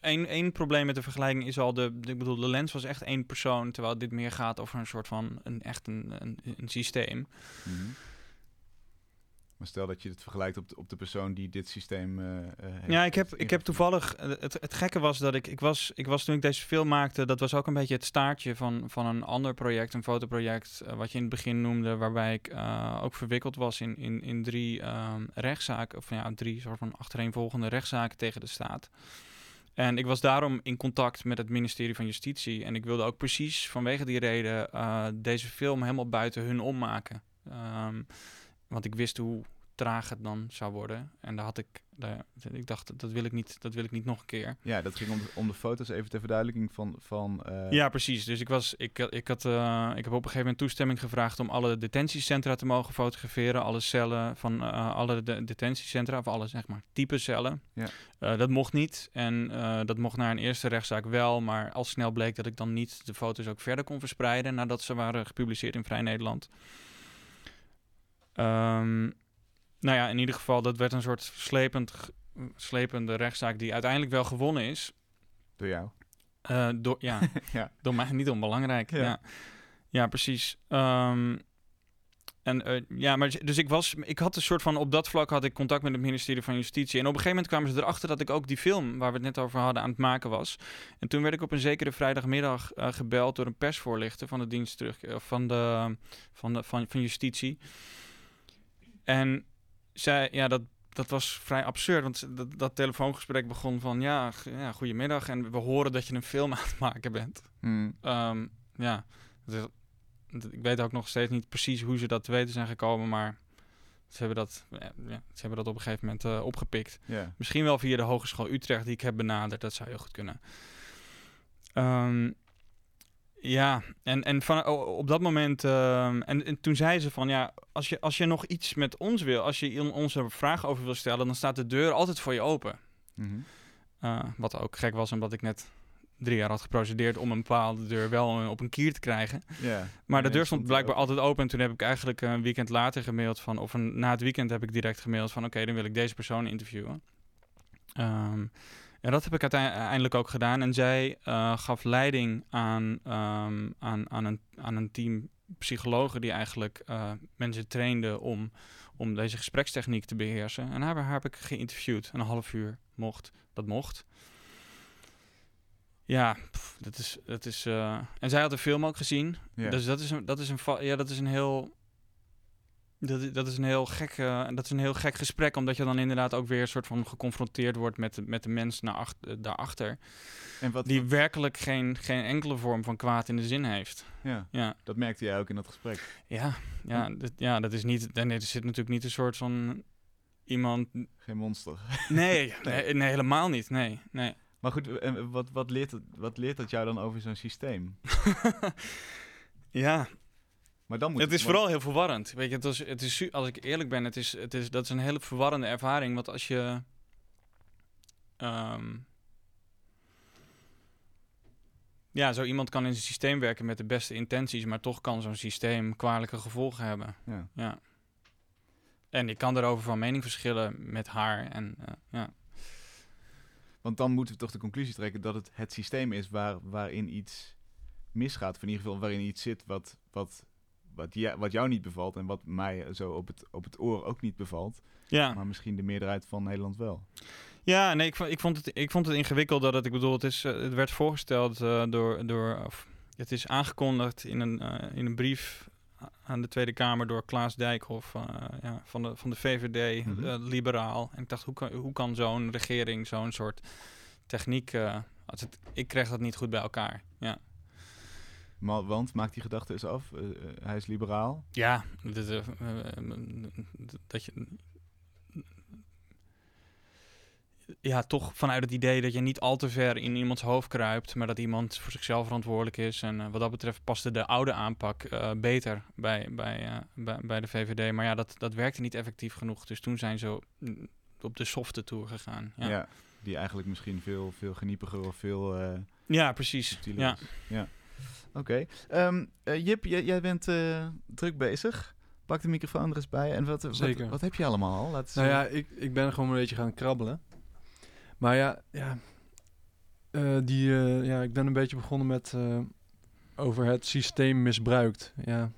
één, één probleem met de vergelijking is al de, ik bedoel, de lens was echt één persoon, terwijl dit meer gaat over een soort van een echt een, een, een systeem. Maar stel dat je het vergelijkt op de, op de persoon die dit systeem eh, eh, heeft. Ja, ik heb, ik heb toevallig. eh, Het, het gekke was dat ik. Ik was, ik was toen ik deze film maakte. Dat was ook een beetje het staartje van, van een ander project. Een fotoproject. wat je in het begin noemde. Waarbij ik ook verwikkeld was in, in, in drie ehm, rechtszaken. Of ja, drie soort van achtereenvolgende rechtszaken tegen de staat. En ik was daarom in contact met het ministerie van Justitie. En ik wilde ook precies vanwege die reden deze film helemaal buiten hun ommaken. Ehm, want ik wist hoe traag het dan zou worden. En daar had ik, daar, ik dacht, dat wil ik niet, dat wil ik niet nog een keer. Ja, dat ging om de, om de foto's, even ter verduidelijking van... van eh, Ja, precies. Dus ik, was, ik, ik, had, eh, ik heb op een gegeven moment toestemming gevraagd om alle detentiecentra te mogen fotograferen. Alle cellen van eh, alle de detentiecentra, of alle zeg maar type cellen. Ja. Eh, dat mocht niet. En eh, dat mocht naar een eerste rechtszaak wel. Maar al snel bleek dat ik dan niet de foto's ook verder kon verspreiden nadat ze waren gepubliceerd in Vrij Nederland. Ehm, nou ja, in ieder geval, dat werd een soort slepend, slepende rechtszaak die uiteindelijk wel gewonnen is. Door jou. Eh, door, ja, *laughs* Ja. door mij niet onbelangrijk. Ja. Ja, ja. precies. Ehm, en eh, ja, maar dus ik was, ik had een soort van op dat vlak had ik contact met het ministerie van Justitie. En op een gegeven moment kwamen ze erachter dat ik ook die film waar we het net over hadden aan het maken was. En toen werd ik op een zekere vrijdagmiddag eh, gebeld door een persvoorlichter van de dienst terug, van de van de van, van Justitie. En zij, ja, dat dat was vrij absurd, want dat, dat telefoongesprek begon van ja, ja, goedemiddag en we horen dat je een film *laughs* aan het maken bent. Hmm. Ehm, ja, ik weet ook nog steeds niet precies hoe ze dat te weten zijn gekomen, maar ze hebben dat, ja, ze hebben dat op een gegeven moment eh, opgepikt. Misschien wel via de Hogeschool Utrecht die ik heb benaderd, dat zou heel goed kunnen. Ehm, ja, en, en van, op dat moment, ehm, en, en toen zei ze van ja, als je, als je nog iets met ons wil, als je on- ons er vragen over wil stellen, dan staat de deur altijd voor je open. Mhm. Uh, wat ook gek was, omdat ik net drie jaar had geprocedeerd om een bepaalde deur wel eh, op een kier te krijgen. Maar de deur stond blijkbaar altijd open. En toen heb ik eigenlijk een weekend later gemaild van, of een, na het weekend heb ik direct gemaild van, oké, dan wil ik deze persoon interviewen. Ehm, en dat heb ik uitei- uiteindelijk ook gedaan. En zij eh, gaf leiding aan, ehm, aan, aan, een, aan een team psychologen die eigenlijk eh, mensen trainden om, om deze gesprekstechniek te beheersen. En haar, haar heb ik geïnterviewd. Een half uur mocht. Dat mocht. Ja, pff, dat is. Dat is eh, En zij had de film ook gezien. Dus dat is een, dat is een, ja, dat is een heel. Dat, dat is een heel gek, eh, dat is een heel gek gesprek, omdat je dan inderdaad ook weer een soort van geconfronteerd wordt met de, met de mens naar ach- eh, daarachter, En wat, die wat- werkelijk geen, geen enkele vorm van kwaad in de zin heeft. ja, Ja, dat merkte jij ook in dat gesprek. ja, ja, dat, ja dat is niet. Nee, er zit natuurlijk niet een soort van iemand. Geen monster. Nee, *laughs* nee, nee helemaal niet. Nee, nee. Maar goed, en wat, wat, leert het, wat leert dat jou dan over zo'n systeem? *laughs* ja, Maar dan moet het is vooral heel verwarrend. Weet je, het is, het is, als ik eerlijk ben, het is, het is, dat is een hele verwarrende ervaring. Want als je. ehm, ja, zo iemand kan in een systeem werken met de beste intenties, maar toch kan zo'n systeem kwalijke gevolgen hebben. Ja. Ja. En ik kan daarover van mening verschillen met haar. En eh, ja. Want dan moeten we toch de conclusie trekken dat het het systeem is waar, waarin iets misgaat. Of in ieder geval waarin iets zit wat, wat, wat, ja, wat jou niet bevalt en wat mij zo op het, op het oor ook niet bevalt. Ja. Maar misschien de meerderheid van Nederland wel. Ja, nee, ik, vond- ik, vond het, ik vond het ingewikkeld dat het, ik bedoel, het, is, eh, het werd voorgesteld eh, door, door, of het is aangekondigd in een, eh, in een brief aan de Tweede Kamer door Klaas Dijkhoff ja, van, de, van de VVD, Mhm. liberaal. En ik dacht, hoe kan, hoe kan zo'n regering zo'n soort techniek... als het, ik kreeg dat niet goed bij elkaar. Ja, Ma- Want, maakt die gedachte eens af. eh, eh, hij is liberaal. ja dit, eh, dat je... Ja, toch vanuit het idee dat je niet al te ver in iemands hoofd kruipt, maar dat iemand voor zichzelf verantwoordelijk is. En wat dat betreft paste de oude aanpak beter bij, bij, bij, bij de VVD. Maar ja, dat, dat werkte niet effectief genoeg. Dus toen zijn ze op de softe tour gegaan. Ja. Ja, Die eigenlijk misschien veel, veel geniepiger of veel... ja precies. Ja. ja. Oké. Ehm, eh, Jip, jij, bent eh, druk bezig. Pak de microfoon er eens bij. En wat, wat, Zeker. wat heb je allemaal al? Laat Nou ja, ik, ik ben gewoon een beetje gaan krabbelen. Maar ja, ja, eh, die, ja ik ben een beetje begonnen met over het systeem misbruikt. Ja,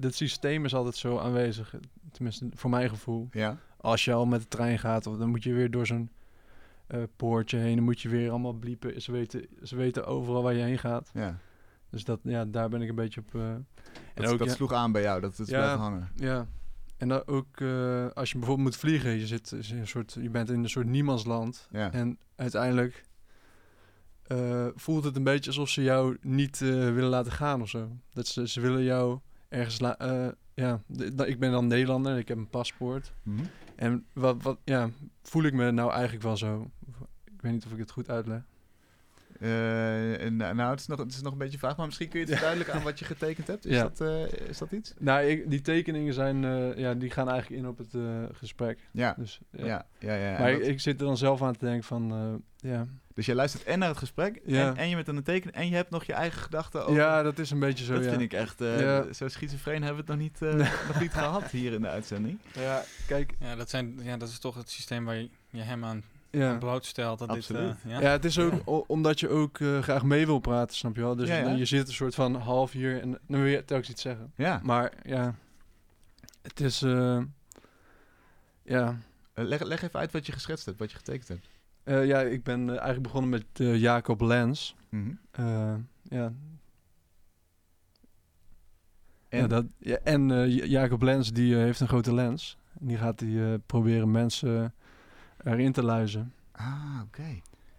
het systeem is altijd zo aanwezig, tenminste voor mijn gevoel. Ja. Als je al met de trein gaat, of dan moet je weer door zo'n poortje heen. Dan moet je weer allemaal bliepen. Ze weten, ze weten overal waar je heen gaat. ja. Dus dat, ja, daar ben ik een beetje op. eh, Dat, dat ja, sloeg aan bij jou, dat het Ja. hangen. Ja, en dan ook eh, als je bijvoorbeeld moet vliegen, je, zit, is in een soort, je bent in een soort niemandsland. Ja. En uiteindelijk eh, voelt het een beetje alsof ze jou niet willen laten gaan of zo. Dat ze, ze willen jou ergens... la- eh, ja, ik ben dan Nederlander, ik heb een paspoort. Mhm. En wat, wat, ja, voel ik me nou eigenlijk wel zo? Ik weet niet of ik het goed uitleg. Eh, nou, nou, het is, nog, het is nog een beetje vaag, maar misschien kun je het verduidelijken aan wat je getekend hebt. Is, Ja. dat, eh, is dat iets? Nou, ik, die tekeningen zijn, eh, ja, die gaan eigenlijk in op het eh, gesprek. Ja. Dus, Ja, ja. ja, ja. Maar dat- ik, zit er dan zelf aan te denken van, eh, ja, dus je luistert en naar het gesprek, Ja. en, en je bent aan het tekenen, en je hebt nog je eigen gedachten over... ja, dat is een beetje zo, dat ja. vind ik echt... eh, Ja. Zo schizofreen hebben we het nog niet, eh, nog niet gehad hier in de uitzending. Ja, kijk, Ja, dat zijn, ja, dat is toch het systeem waar je, je hem aan ja. blootstelt. Dat Absoluut. Dit, eh, Ja. ja. het is ook omdat je ook eh, graag mee wil praten, snap je wel? Dus Ja, ja. dan- je zit een soort van half hier en dan wil je telkens iets zeggen. Ja. Maar ja, het is, eh, ja, leg, leg even uit wat je geschetst hebt, wat je getekend hebt. Eh, ja, ik ben eigenlijk begonnen met Jacob Lens. Eh, ja. En? Ja, dat, ja, en Ja- Jacob Lens die heeft een grote lens. En die gaat die, eh, proberen mensen erin te luizen. Ah, oké.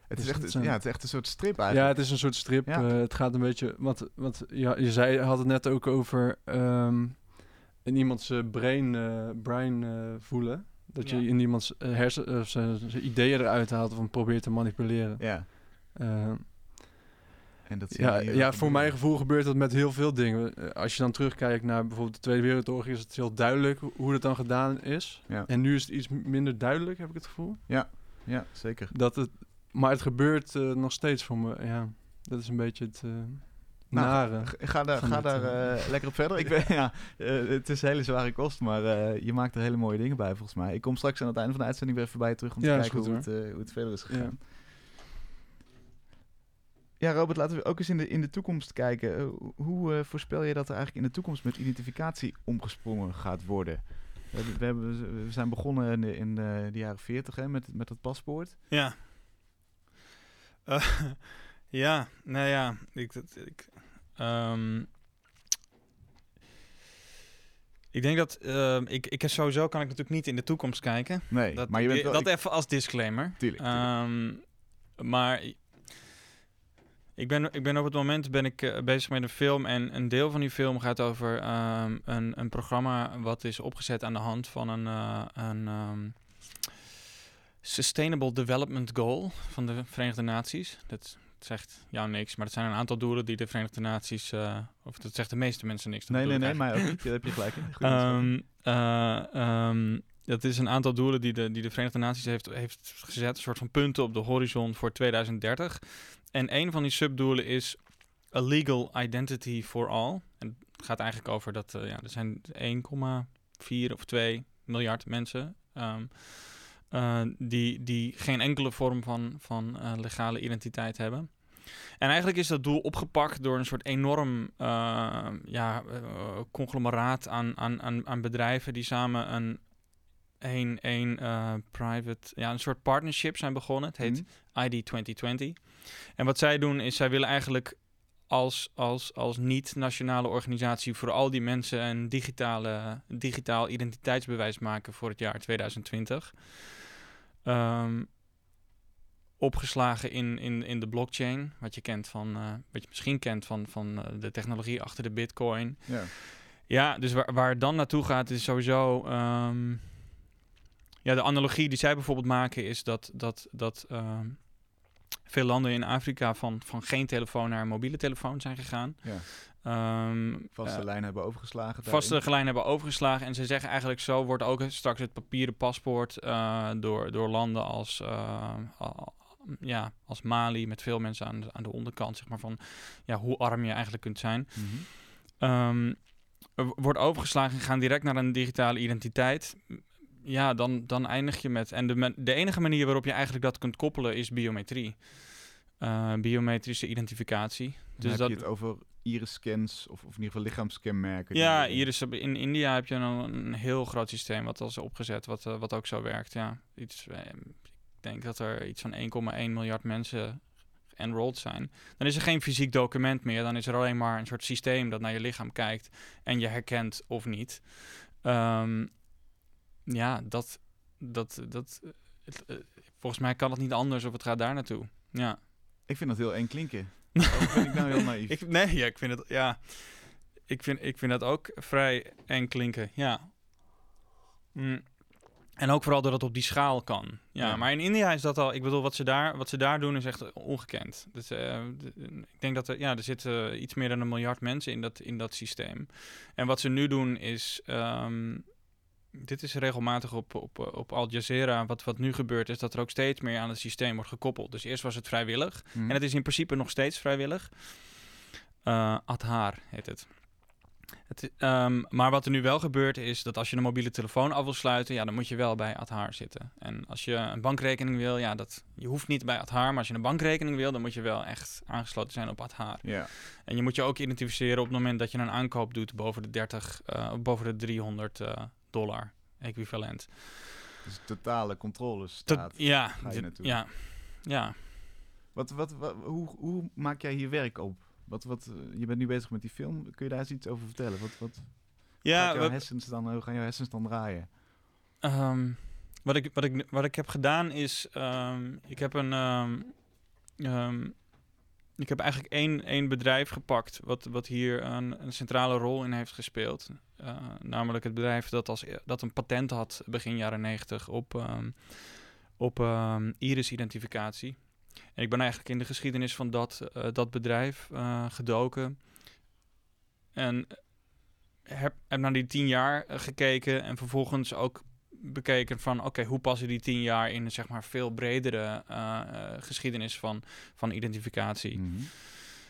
Het, Dus is echt, zijn- ja, het is echt een soort strip Ja, eigenlijk. het is een soort strip. Ja. eh, het gaat een beetje. Want, want ja, je zei, had het net ook over ehm, in iemands eh, brain, eh, brain voelen. Dat Ja. je in iemands hersen, zijn ideeën eruit haalt of probeert te manipuleren. Ja. En dat ja, ja, voor mijn gevoel gebeurt dat met heel veel dingen. Eh, Als je dan terugkijkt naar bijvoorbeeld de Tweede Wereldoorlog, is het heel duidelijk ho- hoe het dan gedaan is. Ja. En nu is het iets minder duidelijk, heb ik het gevoel. Ja, zeker. Dat het, maar het gebeurt eh, nog steeds voor me. Ja, dat is een beetje het eh, Nou, nare. Ga daar, ga daar lekker op verder. Ik ben, *laughs* ja, het is een hele zware kost, maar je maakt er hele mooie dingen bij volgens mij. Ik kom straks aan het einde van de uitzending weer even bij terug om te Ja, kijken goed, hoe, het, hoe het verder is Ja. gegaan. Ja. Robert, laten we ook eens in de, in de toekomst kijken. Eh, hoe eh, voorspel je dat er eigenlijk in de toekomst met identificatie omgesprongen gaat worden? We, hebben- we, hebben, we zijn begonnen in, de, in de, jaren 40 hè, met, met het paspoort. Ja. *laughs* Eh, ja, nou ja, ik, dat- ik, ehm, ik denk dat, ehm, ik, ik sowieso kan ik natuurlijk niet in de toekomst kijken. Nee, Dat, maar je bent wel... dat ik- even als disclaimer. Tuurlijk, tuurlijk. Ehm, maar ik ben, ik ben op het moment ben ik, eh, bezig met een film en een deel van die film gaat over ehm, een, een programma wat is opgezet aan de hand van een, eh, een ehm, Sustainable Development Goal van de Verenigde Naties. Dat zegt jou niks, maar het zijn een aantal doelen die de Verenigde Naties, eh, of dat zegt de meeste mensen niks. nee, nee, nee, mij ook niet. Daar heb je gelijk in. *laughs* Ehm, dat is een aantal doelen die de, die de Verenigde Naties heeft, heeft gezet. Een soort van punten op de horizon voor 2030. En een van die subdoelen is a legal identity for all. En het gaat eigenlijk over dat eh, ja, er zijn 1,4 of 2 miljard mensen eh, die, die geen enkele vorm van, van eh, legale identiteit hebben. En eigenlijk is dat doel opgepakt door een soort enorm ja, conglomeraat aan, aan, aan, aan bedrijven die samen een, een, een eh, private, ja, een soort partnership zijn begonnen. Het heet Mhm. ID 2020. En wat zij doen is, zij willen eigenlijk als, als, als niet-nationale organisatie voor al die mensen een digitale, digitaal identiteitsbewijs maken voor het jaar 2020. Ehm, opgeslagen in, in, in de blockchain, wat je kent van, eh, wat je misschien kent van, van eh, de technologie achter de bitcoin. Ja. Ja, dus waar, waar het dan naartoe gaat is sowieso. ehm, ja, de analogie die zij bijvoorbeeld maken is dat, dat, dat ehm, veel landen in Afrika van, van geen telefoon naar een mobiele telefoon zijn gegaan. ja. Ehm, Vaste eh, lijn hebben overgeslagen. vaste daarin. lijn hebben overgeslagen. En ze zeggen eigenlijk zo wordt ook straks het papieren paspoort eh, door, door landen als, eh, ja, als Mali, met veel mensen aan de, aan de onderkant, zeg maar van ja, hoe arm je eigenlijk kunt zijn. Mhm. Ehm, wordt overgeslagen en gaan direct naar een digitale identiteit. Ja, dan, dan eindig je met. En de, de enige manier waarop je eigenlijk dat kunt koppelen is biometrie. Eh, biometrische identificatie. Dus heb dat, je het over iris-scans of, of in ieder geval lichaamskenmerken. ja, hier is, in India heb je een, een heel groot systeem wat al is opgezet, wat, eh, wat ook zo werkt. Ja, iets, eh, ik denk dat er iets van 1,1 miljard mensen enrolled zijn. Dan is er geen fysiek document meer. Dan is er alleen maar een soort systeem dat naar je lichaam kijkt en je herkent of niet. Ehm, ja, dat, dat, dat, eh, het, eh, volgens mij kan het niet anders of het gaat daar naartoe. Ja. Ik vind dat heel eng klinken. *laughs* Of ben ik nou heel naïef? Ik, nee, ja, ik vind het, ja. Ik vind, ik vind dat ook vrij eng klinken, ja. Mm. En ook vooral dat het op die schaal kan. Ja, Ja. maar in India is dat al... Ik bedoel, wat ze daar, wat ze daar doen is echt ongekend. Dus, eh, ik denk dat er, ja, er zitten iets meer dan een miljard mensen in dat, in dat systeem. En wat ze nu doen is... ehm, dit is regelmatig op, op, op Al Jazeera. Wat, wat nu gebeurt is dat er ook steeds meer aan het systeem wordt gekoppeld. Dus eerst was het vrijwillig. Hm. En het is in principe nog steeds vrijwillig. Eh Adhaar heet het. het ehm, maar wat er nu wel gebeurt is dat als je een mobiele telefoon af wil sluiten, ja, dan moet je wel bij Adhaar zitten. En als je een bankrekening wil, ja, dat, je hoeft niet bij Adhaar, maar als je een bankrekening wil, dan moet je wel echt aangesloten zijn op Adhaar. Ja. En je moet je ook identificeren op het moment dat je een aankoop doet boven de 30, eh, boven de 300 eh, dollar equivalent. Dus totale controle staat. ja, ga je dit- naartoe. ja, ja. Wat, wat, wat, hoe, hoe maak jij hier werk op? Wat, wat, je bent nu bezig met die film. Kun je daar eens iets over vertellen? Wat, wat Ja, jouw we- hersens dan, hoe gaan jouw hersens dan draaien? Ehm, wat, ik, wat, ik, wat ik heb gedaan is, ehm, ik heb een, ehm, ik heb eigenlijk één, één bedrijf gepakt wat, wat hier een, een centrale rol in heeft gespeeld. Eh, namelijk het bedrijf dat, als, e- dat een patent had begin jaren negentig op, ehm, op ehm, iris-identificatie. En ik ben eigenlijk in de geschiedenis van dat, eh, dat bedrijf eh, gedoken. En heb, heb naar die tien jaar gekeken en vervolgens ook bekeken van oké, hoe passen die tien jaar in een zeg maar veel bredere eh, eh, geschiedenis van, van identificatie. Mhm.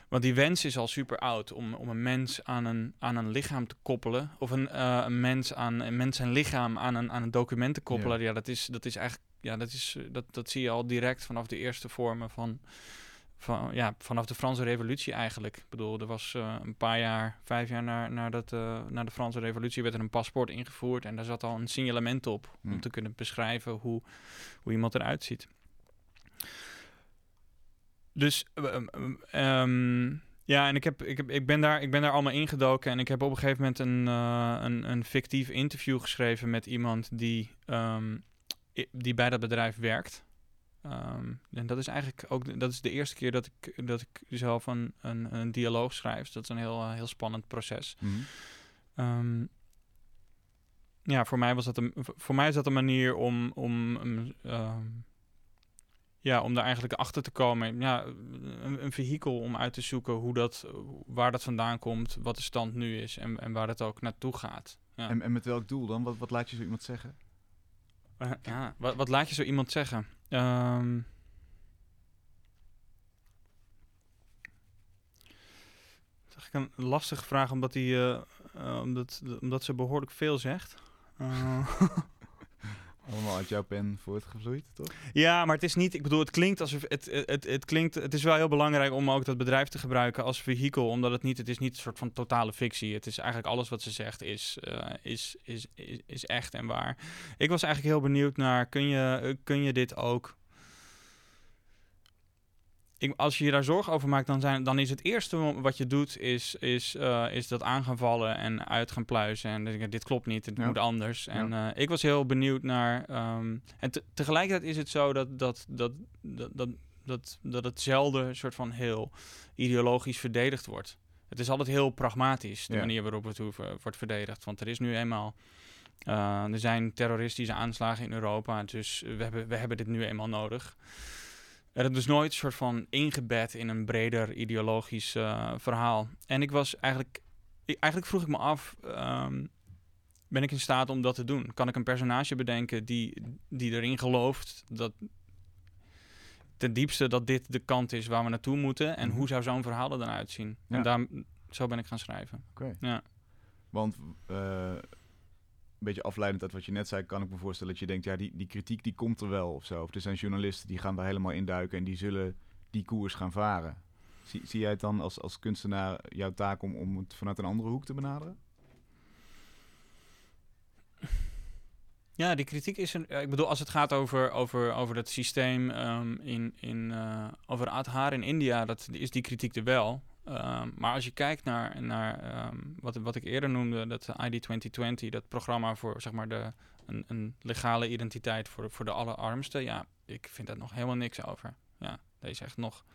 Want die wens is al super oud om, om een mens aan een, aan een lichaam te koppelen. Of een, eh, een mens aan een mens en lichaam aan een, aan een document te koppelen. Ja, dat, is, dat is eigenlijk. Ja, dat, is, dat, dat zie je al direct vanaf de eerste vormen van, van. Ja, vanaf de Franse Revolutie eigenlijk. Ik bedoel, er was eh, een paar jaar, vijf jaar na, nadat, eh, na de Franse Revolutie werd er een paspoort ingevoerd. En daar zat al een signalement op. Om te kunnen beschrijven hoe, hoe iemand eruit ziet. Dus ehm, ehm, ja, en ik, heb, ik, heb, ik, ben daar, ik ben daar allemaal ingedoken. En ik heb op een gegeven moment een, eh, een, een fictief interview geschreven met iemand die, ehm, die bij dat bedrijf werkt. Ehm, en dat is eigenlijk ook dat is de eerste keer dat ik, dat ik zelf een, een, een dialoog schrijf. Dus dat is een heel, eh, heel spannend proces. Mhm. Ehm, ja, voor mij was dat een, voor mij is dat een manier om, om, um, ehm, ja, om daar eigenlijk achter te komen. Ja, een, een vehikel om uit te zoeken hoe dat, waar dat vandaan komt, wat de stand nu is en, en waar het ook naartoe gaat. Ja. En, en met welk doel dan? Wat, wat laat je zo iemand zeggen? Eh, ja, wat, wat laat je zo iemand zeggen? Ehm dat is eigenlijk een lastige vraag, omdat, die, eh, eh, omdat, omdat ze behoorlijk veel zegt. *laughs* Allemaal uit jouw pen voortgevloeid, toch? ja, maar het is niet. Ik bedoel, het klinkt alsof het, het, het, het klinkt. Het is wel heel belangrijk om ook dat bedrijf te gebruiken als vehikel, omdat het niet. Het is niet een soort van totale fictie. Het is eigenlijk alles wat ze zegt is, eh, is, is, is, is echt en waar. Ik was eigenlijk heel benieuwd naar. Kun je, eh, kun je dit ook ik, als je je daar zorgen over maakt, dan, zijn, dan is het eerste wat je doet, is, is, eh, is dat aan gaan vallen en uit gaan pluizen. En dan denk ik, dit klopt niet, het Ja. moet anders. En eh, ik was heel benieuwd naar. ehm, en te- tegelijkertijd is het zo dat, dat, dat, dat, dat, dat, dat het zelden soort van heel ideologisch verdedigd wordt. Het is altijd heel pragmatisch, de Ja. manier waarop het hoeven- wordt verdedigd. Want er is nu eenmaal. eh, er zijn terroristische aanslagen in Europa, dus we hebben, we hebben dit nu eenmaal nodig. Er is dus nooit een soort van ingebed in een breder ideologisch eh, verhaal. En ik was eigenlijk, ik- eigenlijk vroeg ik me af, ehm, ben ik in staat om dat te doen? Kan ik een personage bedenken die, die erin gelooft dat ten diepste dat dit de kant is waar we naartoe moeten? En Mhm. hoe zou zo'n verhaal er dan uitzien? Ja. En daar, zo ben ik gaan schrijven. Oké. Ja. Want eh, een beetje afleidend uit wat je net zei, kan ik me voorstellen dat je denkt, ja, die, die kritiek die komt er wel of zo. Of er zijn journalisten die gaan daar helemaal induiken en die zullen die koers gaan varen. Zie, jij het dan als, als kunstenaar jouw taak om, om het vanuit een andere hoek te benaderen? Ja, die kritiek is een. Ik bedoel, als het gaat over, over, over dat systeem ehm, in, in, eh, over Aadhaar in India, dat is die kritiek er wel. Ehm, maar als je kijkt naar, naar ehm, wat, wat ik eerder noemde, dat ID 2020, dat programma voor zeg maar de, een, een legale identiteit voor, de- voor de allerarmsten, ja, ik vind daar nog helemaal niks over. Ja, daar is echt nog,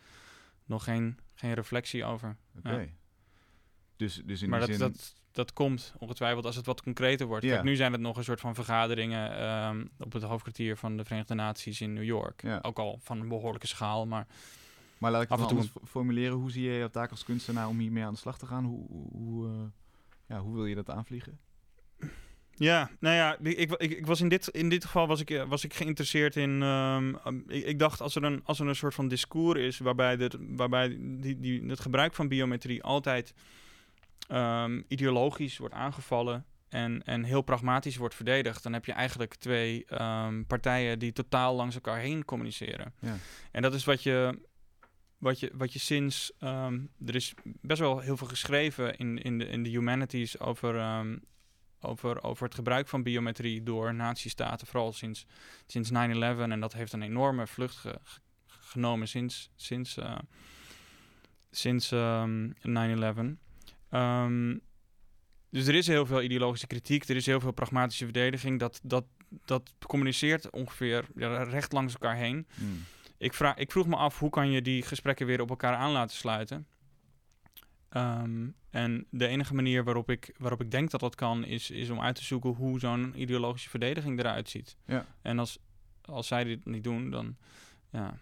nog geen, geen reflectie over. Oké. Ja. Dus, dus in maar die dat, zin... dat, dat komt ongetwijfeld als het wat concreter wordt. Kijk, nu zijn het nog een soort van vergaderingen ehm, op het hoofdkwartier van de Verenigde Naties in New York. Ook al van een behoorlijke schaal, maar Maar laat ik het en toe formuleren. Hoe zie je jouw taak als kunstenaar om hiermee aan de slag te gaan? Hoe, hoe, eh, ja, hoe wil je dat aanvliegen? Ja, nou ja, ik, ik, ik, was in, dit, in dit geval was ik, eh, was ik geïnteresseerd in. ehm, um, ik, ik dacht als er, een, als er een soort van discours is waarbij, dit, waarbij die, die, het gebruik van biometrie altijd ehm, ideologisch wordt aangevallen en, en heel pragmatisch wordt verdedigd, dan heb je eigenlijk twee ehm, partijen die totaal langs elkaar heen communiceren. Ja. En dat is wat je, wat je, wat je sinds. ehm, er is best wel heel veel geschreven in, in, de, in de humanities over, ehm, over, over het gebruik van biometrie door nazistaten, vooral sinds, sinds 9-11. En dat heeft een enorme vlucht ge- ge- genomen sinds, sinds, eh, sinds ehm, 9-11. Ehm, dus er is heel veel ideologische kritiek, er is heel veel pragmatische verdediging. Dat, dat, dat communiceert ongeveer recht langs elkaar heen. Hmm. Ik, vraag, ik vroeg me af hoe kan je die gesprekken weer op elkaar aan laten sluiten. Ehm, en de enige manier waarop ik, waarop ik denk dat dat kan, is, is om uit te zoeken hoe zo'n ideologische verdediging eruit ziet. Ja. En als, als zij dit niet doen, dan, ja,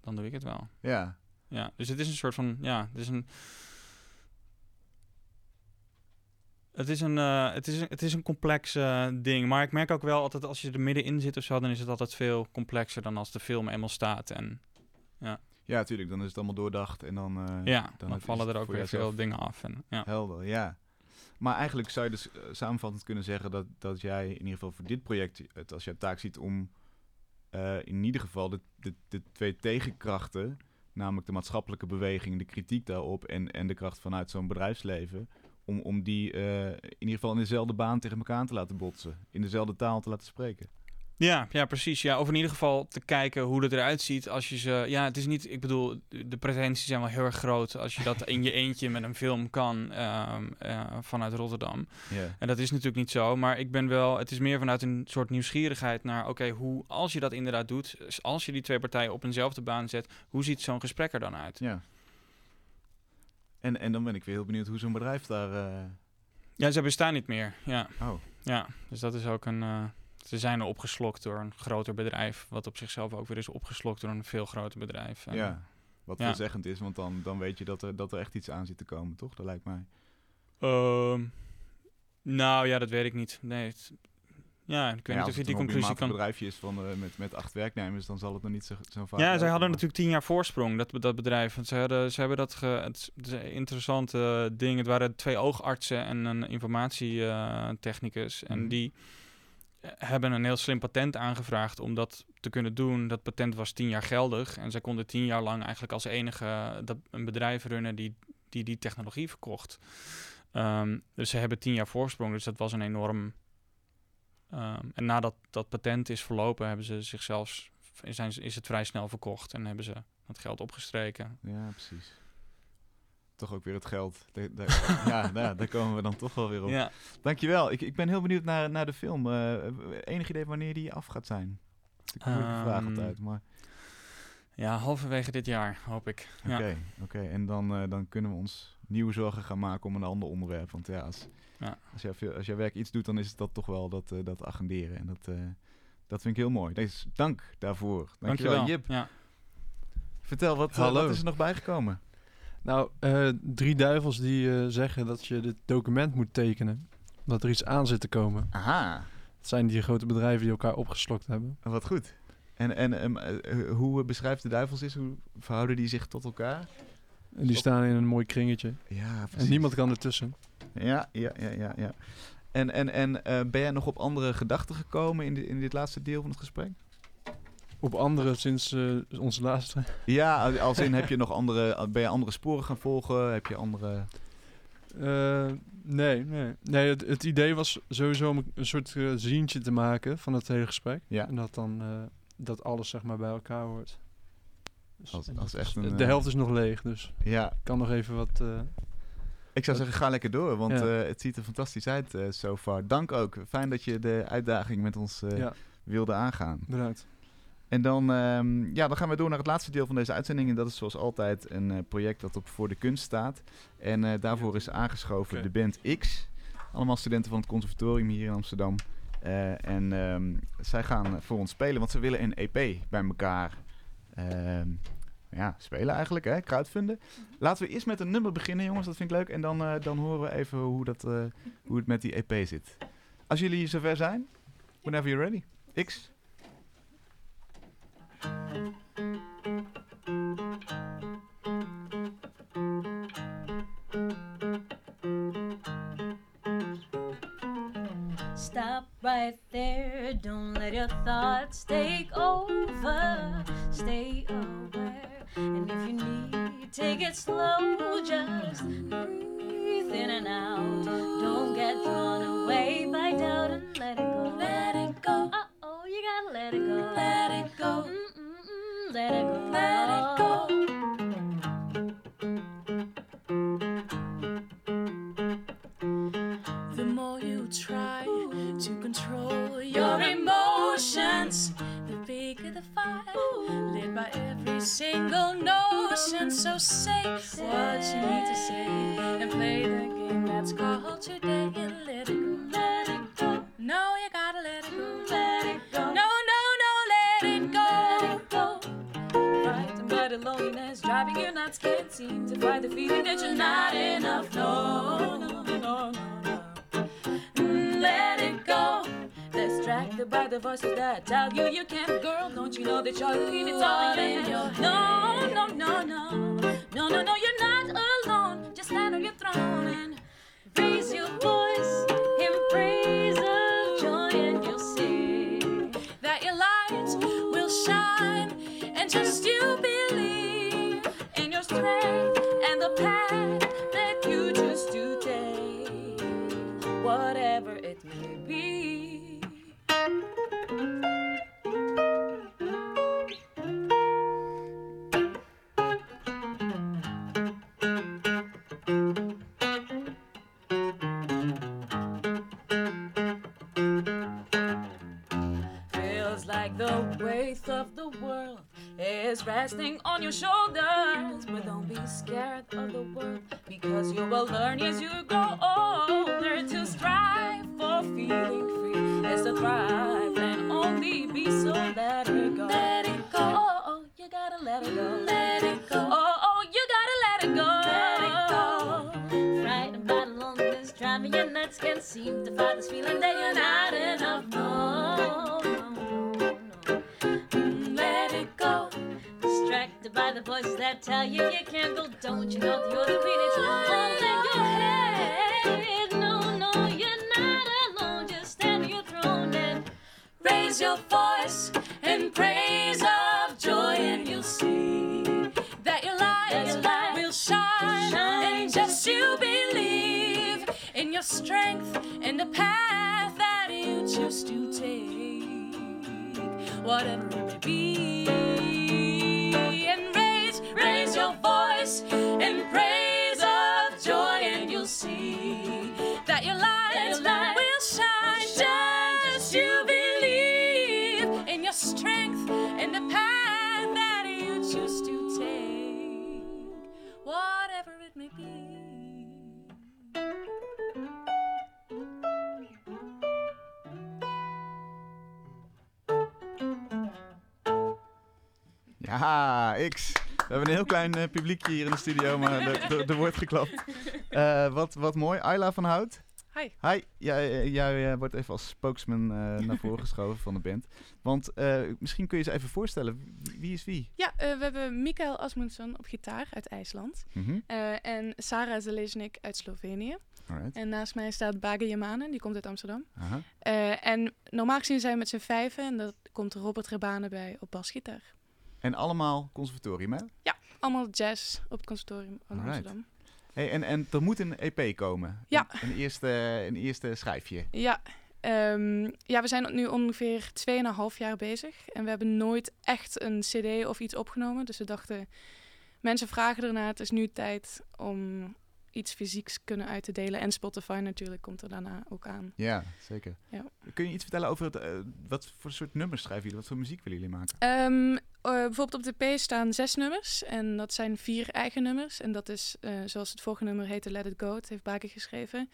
dan doe ik het wel. Ja, Ja, dus het is een soort van, ja, het is een... Het is een, eh, het is een, het is een complex eh, ding. Maar ik merk ook wel altijd als je er middenin zit of zo, dan is het altijd veel complexer dan als de film eenmaal staat. En ja, natuurlijk. Dan is het allemaal doordacht en dan... eh, ja, dan, vallen er ook weer jezelf. veel dingen af. En, ja. Helder, ja. Maar eigenlijk zou je dus eh, samenvattend kunnen zeggen dat, dat jij in ieder geval voor dit project het als jouw taak ziet om eh, in ieder geval de, de, de twee tegenkrachten, namelijk de maatschappelijke beweging, de kritiek daarop en, en de kracht vanuit zo'n bedrijfsleven, om, om die eh, in ieder geval in dezelfde baan tegen elkaar te laten botsen, in dezelfde taal te laten spreken. Ja, ja, precies. Ja, of in ieder geval te kijken hoe het eruit ziet als je ze... Ja, het is niet... Ik bedoel, de pretenties zijn wel heel erg groot als je dat in je eentje met een film kan ehm, eh, vanuit Rotterdam. Ja. En dat is natuurlijk niet zo, maar ik ben wel... Het is meer vanuit een soort nieuwsgierigheid naar... Oké, hoe als je dat inderdaad doet, als je die twee partijen op eenzelfde baan zet, hoe ziet zo'n gesprek er dan uit? ja. En, en dan ben ik weer heel benieuwd hoe zo'n bedrijf daar... eh, Ja, ze bestaan niet meer. Ja, Oh, ja. Dus dat is ook een... eh, ze zijn er opgeslokt door een groter bedrijf, wat op zichzelf ook weer is opgeslokt door een veel groter bedrijf. En, ja. Wat ja. veelzeggend is, want dan, dan weet je dat er, dat er echt iets aan zit te komen, toch? Dat lijkt mij. Ehm, nou ja, dat weet ik niet. Nee, het- ja, ik weet Ja, niet als of je het die een conclusie kan... bedrijfje is van, eh, met, met acht werknemers, dan zal het nog niet zo, zo vaak Ja, zij hadden maar- natuurlijk tien jaar voorsprong, dat, dat bedrijf. Want ze, hadden, ze hebben dat... Ge, het, het een interessante ding. Het waren twee oogartsen en een informatietechnicus. en Mhm. die hebben een heel slim patent aangevraagd om dat te kunnen doen. Dat patent was tien jaar geldig. En zij konden tien jaar lang eigenlijk als enige dat, een bedrijf runnen die die, die technologie verkocht. Ehm, dus ze hebben tien jaar voorsprong, dus dat was een enorm... ehm, en nadat dat patent is verlopen, hebben ze zichzelf, zijn, is het vrij snel verkocht en hebben ze dat geld opgestreken. Ja, precies. Toch ook weer het geld. Da- *laughs* ja, nou, daar komen we dan toch wel weer op. Ja. Dankjewel. Ik, ik ben heel benieuwd naar, naar de film. Eh, enig idee wanneer die af gaat zijn? Is een moeilijke vraag Ehm, altijd, maar... ja, halverwege dit jaar, hoop ik. Oké, Ja. oké. En dan, eh, dan kunnen we ons nieuwe zorgen gaan maken om een ander onderwerp. Want ja, als, Ja. als, jij, veel- als jij werk iets doet, dan is het dat toch wel dat, eh, dat agenderen. En dat, eh, dat vind ik heel mooi. Dus dank daarvoor. Dankjewel, Dankjewel. Jip. Ja. Vertel, wat, eh, Hallo. wat is er nog bijgekomen? Nou, eh, drie duivels die eh, zeggen dat je dit document moet tekenen. Dat er iets aan zit te komen. Aha, Dat zijn die grote bedrijven die elkaar opgeslokt hebben. wat goed. En, en hoe beschrijft de duivels is? Hoe verhouden die zich tot elkaar? En die staan in een mooi kringetje. Ja, precies. En niemand kan ertussen. Ja, ja, ja, ja. ja. En, en, en eh, ben jij nog op andere gedachten gekomen in, di- in dit laatste deel van het gesprek? Op andere sinds eh, onze laatste. Ja, als in heb je nog andere, ben je andere sporen gaan volgen? Heb je andere... Eh, nee, nee. nee het, het idee was sowieso om een soort eh, zientje te maken van het hele gesprek. Ja. En dat dan dat alles zeg maar bij elkaar hoort. Dus, Als- als echt een, de helft is nog leeg, dus Ja, ik kan nog even wat... ik zou zeggen, ga lekker door, want Ja. eh, het ziet er fantastisch uit eh so far. Dank ook. Fijn dat je de uitdaging met ons eh, ja, wilde aangaan. bedankt. En dan, ehm, ja, dan gaan we door naar het laatste deel van deze uitzending. En dat is zoals altijd een project dat op Voor de Kunst staat. En daarvoor is aangeschoven de band X. Allemaal studenten van het conservatorium hier in Amsterdam. En ehm, zij gaan voor ons spelen, want ze willen een EP bij elkaar ehm, ja, spelen eigenlijk, hè? Kruidvinden. Laten we eerst met een nummer beginnen, jongens. Dat vind ik leuk. En dan, eh, dan horen we even hoe, dat, eh, hoe het met die EP zit. Als jullie zover zijn, whenever you're ready. X. Stop right there, don't let your thoughts take over. Stay aware, take it slow. Just breathe in and out. Don't get drawn away by doubt and let it go. Voices that tell you you can't, girl. Don't you know that you're? It's all in your head. No, no, no, resting on your shoulders. But don't be scared of the world because you will learn as you grow older to strive for feeling free. As to thrive and only be so the voices that tell you you can't go. Don't you know you're the queen? It's all in your head. No, no, you're not alone. Just stand on your throne and Raise your voice in praise of joy, and you'll see that your light, That your light will shine. shine. And just you believe in your strength and the path that you choose to take, whatever Ja, X. We hebben een heel klein eh, publiekje hier in de studio, maar er, wordt geklapt. Eh, wat, wat mooi. Ayla van Hout. Hi. Hi, jij, eh, jij wordt even als spokesman naar voren *laughs* geschoven van de band. Want misschien kun je ze even voorstellen. Wie, is wie? Ja, we hebben Mikael Asmundsson op gitaar uit IJsland. Mhm. En Sarah Zeleznik uit Slovenië. Alright. En naast mij staat Bage Yamane, die komt uit Amsterdam. En normaal gezien zijn we met z'n vijven. En daar komt Robert Rebane bij op basgitaar. En allemaal conservatorium, hè? Allemaal jazz op het conservatorium van Alright. Amsterdam. Hey, en, en er moet een EP komen. Ja. Een, een eerste, een eerste schrijfje. Ja, ehm, ja, we zijn nu ongeveer 2,5 jaar bezig. En we hebben nooit echt een cd of iets opgenomen. Dus we dachten, mensen vragen ernaar. Het is nu tijd om iets fysieks kunnen uit te delen. En Spotify natuurlijk komt er daarna ook aan. Ja, zeker. Ja. Kun je iets vertellen over het, eh, wat voor soort nummers schrijven jullie? Wat voor muziek willen jullie maken? Ehm, eh, bijvoorbeeld op de P staan zes nummers. En dat zijn vier eigen nummers. En dat is, eh, zoals het vorige nummer heette, Let It Go. Het heeft Baker geschreven.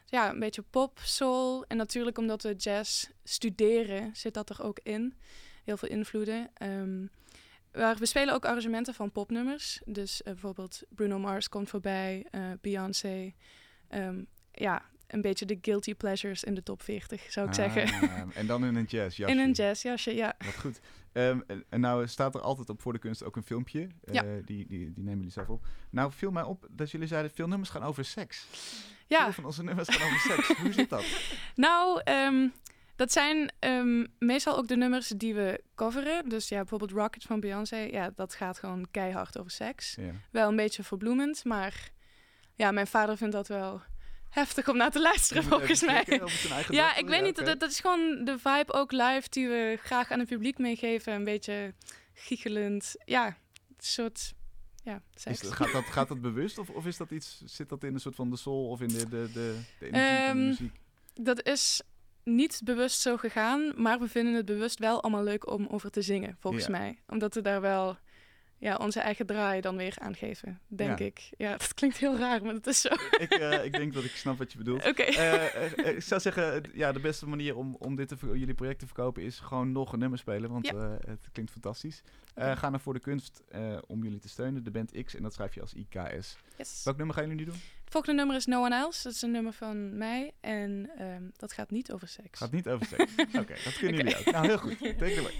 Dus ja, een beetje pop, soul. En natuurlijk omdat we jazz studeren, zit dat er ook in. Heel veel invloeden. Ehm, maar we spelen ook arrangementen van popnummers. Dus eh, bijvoorbeeld Bruno Mars komt voorbij, Beyoncé. Ehm, ja, een beetje de guilty pleasures in de top 40, zou ik zeggen. Ah, en dan in een jazzjasje. In een jazzjasje, ja. Wat goed. Ehm, en, nou staat er altijd op Voor de Kunst ook een filmpje. Eh, Ja. die, die, die nemen jullie zelf op. Nou viel mij op dat jullie zeiden veel nummers gaan over seks. Ja, Veel van onze nummers gaan over seks. Hoe zit dat? *laughs* Nou, ehm, dat zijn ehm, meestal ook de nummers die we coveren. Dus ja, bijvoorbeeld Rocket van Beyoncé. Ja, dat gaat gewoon keihard over seks. Ja. Wel een beetje verbloemend, maar ja, mijn vader vindt dat wel heftig om naar te luisteren, volgens mij. Ja, ik weet niet, dat, dat is gewoon de vibe ook live die we graag aan het publiek meegeven. Een beetje giechelend. Ja, een soort, ja. Is, gaat, dat, gaat dat bewust of, of is dat iets, zit dat in een soort van de soul of in de, de, de, de energie van de Ehm, muziek? Dat is niet bewust zo gegaan, maar we vinden het bewust wel allemaal leuk om over te zingen, volgens Ja. mij. Omdat we daar wel ja, onze eigen draai dan weer aan geven, denk Ja. ik. Ja, dat klinkt heel raar, maar dat is zo. Oké. Ik, eh, ik denk dat ik snap wat je bedoelt. Eh, eh, eh, ik zou zeggen, ja, de beste manier om, om dit te, jullie project te verkopen is gewoon nog een nummer spelen, want Ja. het klinkt fantastisch. Ga naar Voor de Kunst om jullie te steunen, de band X, en dat schrijf je als IKS. yes. Welk nummer gaan jullie nu doen? Het volgende nummer is No One Else. Dat is een nummer van mij en ehm, dat gaat niet over seks. Gaat niet over seks. *laughs* Oké, dat kunnen jullie ook. Nou, heel goed. Take it away.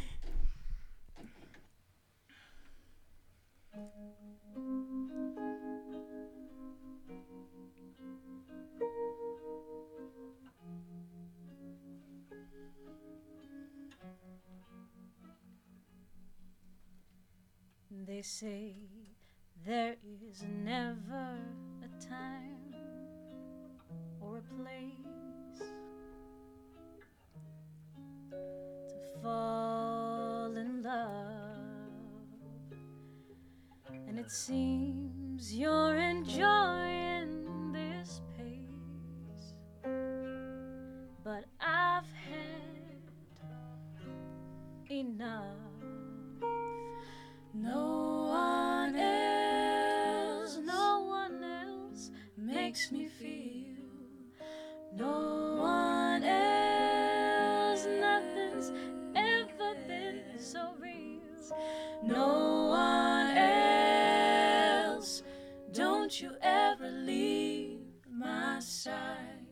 They say there is never a time or a place to fall in love, and it seems you're enjoying this pace, but I've had enough. No makes me feel. No one else, Nothing's ever been so real. no one else. Don't you ever leave my side.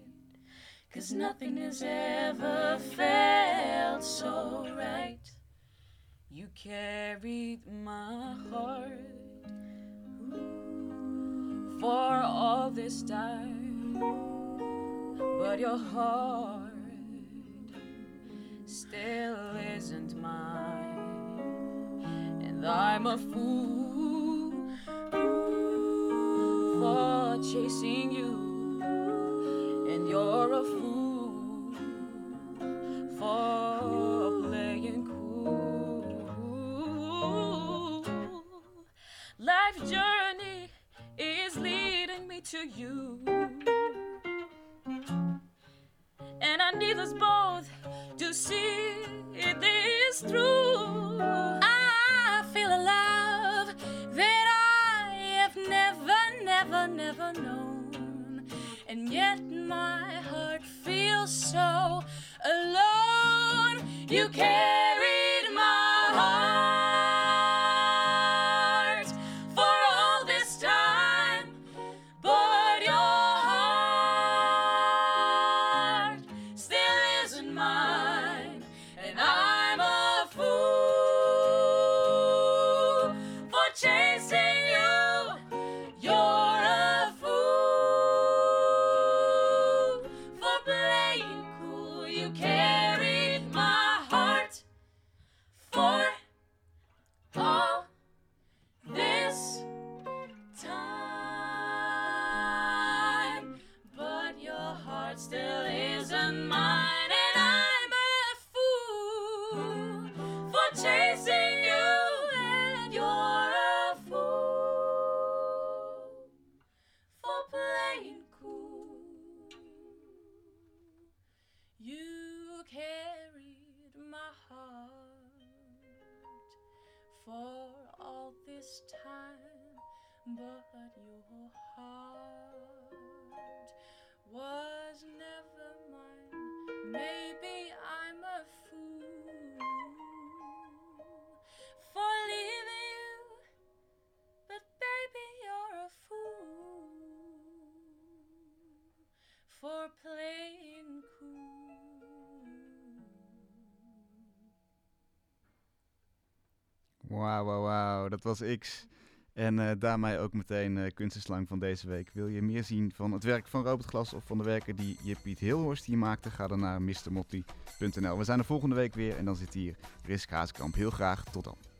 Cause nothing has ever felt so right. You carried my heart for all this time, but your heart still isn't mine, and I'm a fool for chasing you, and you're a fool to you. And I need us both to see this through. I feel a love that I have never, never, never known. And yet my heart feels so alone. You carried was X. En eh, daarmee ook meteen eh kunstenslang van deze week. Wil je meer zien van het werk van Robert Glas of van de werken die je Piet Hilhorst hier maakte? Ga dan naar mrmotti.nl. We zijn er volgende week weer en dan zit hier Risk Haaskamp. Heel graag, tot dan.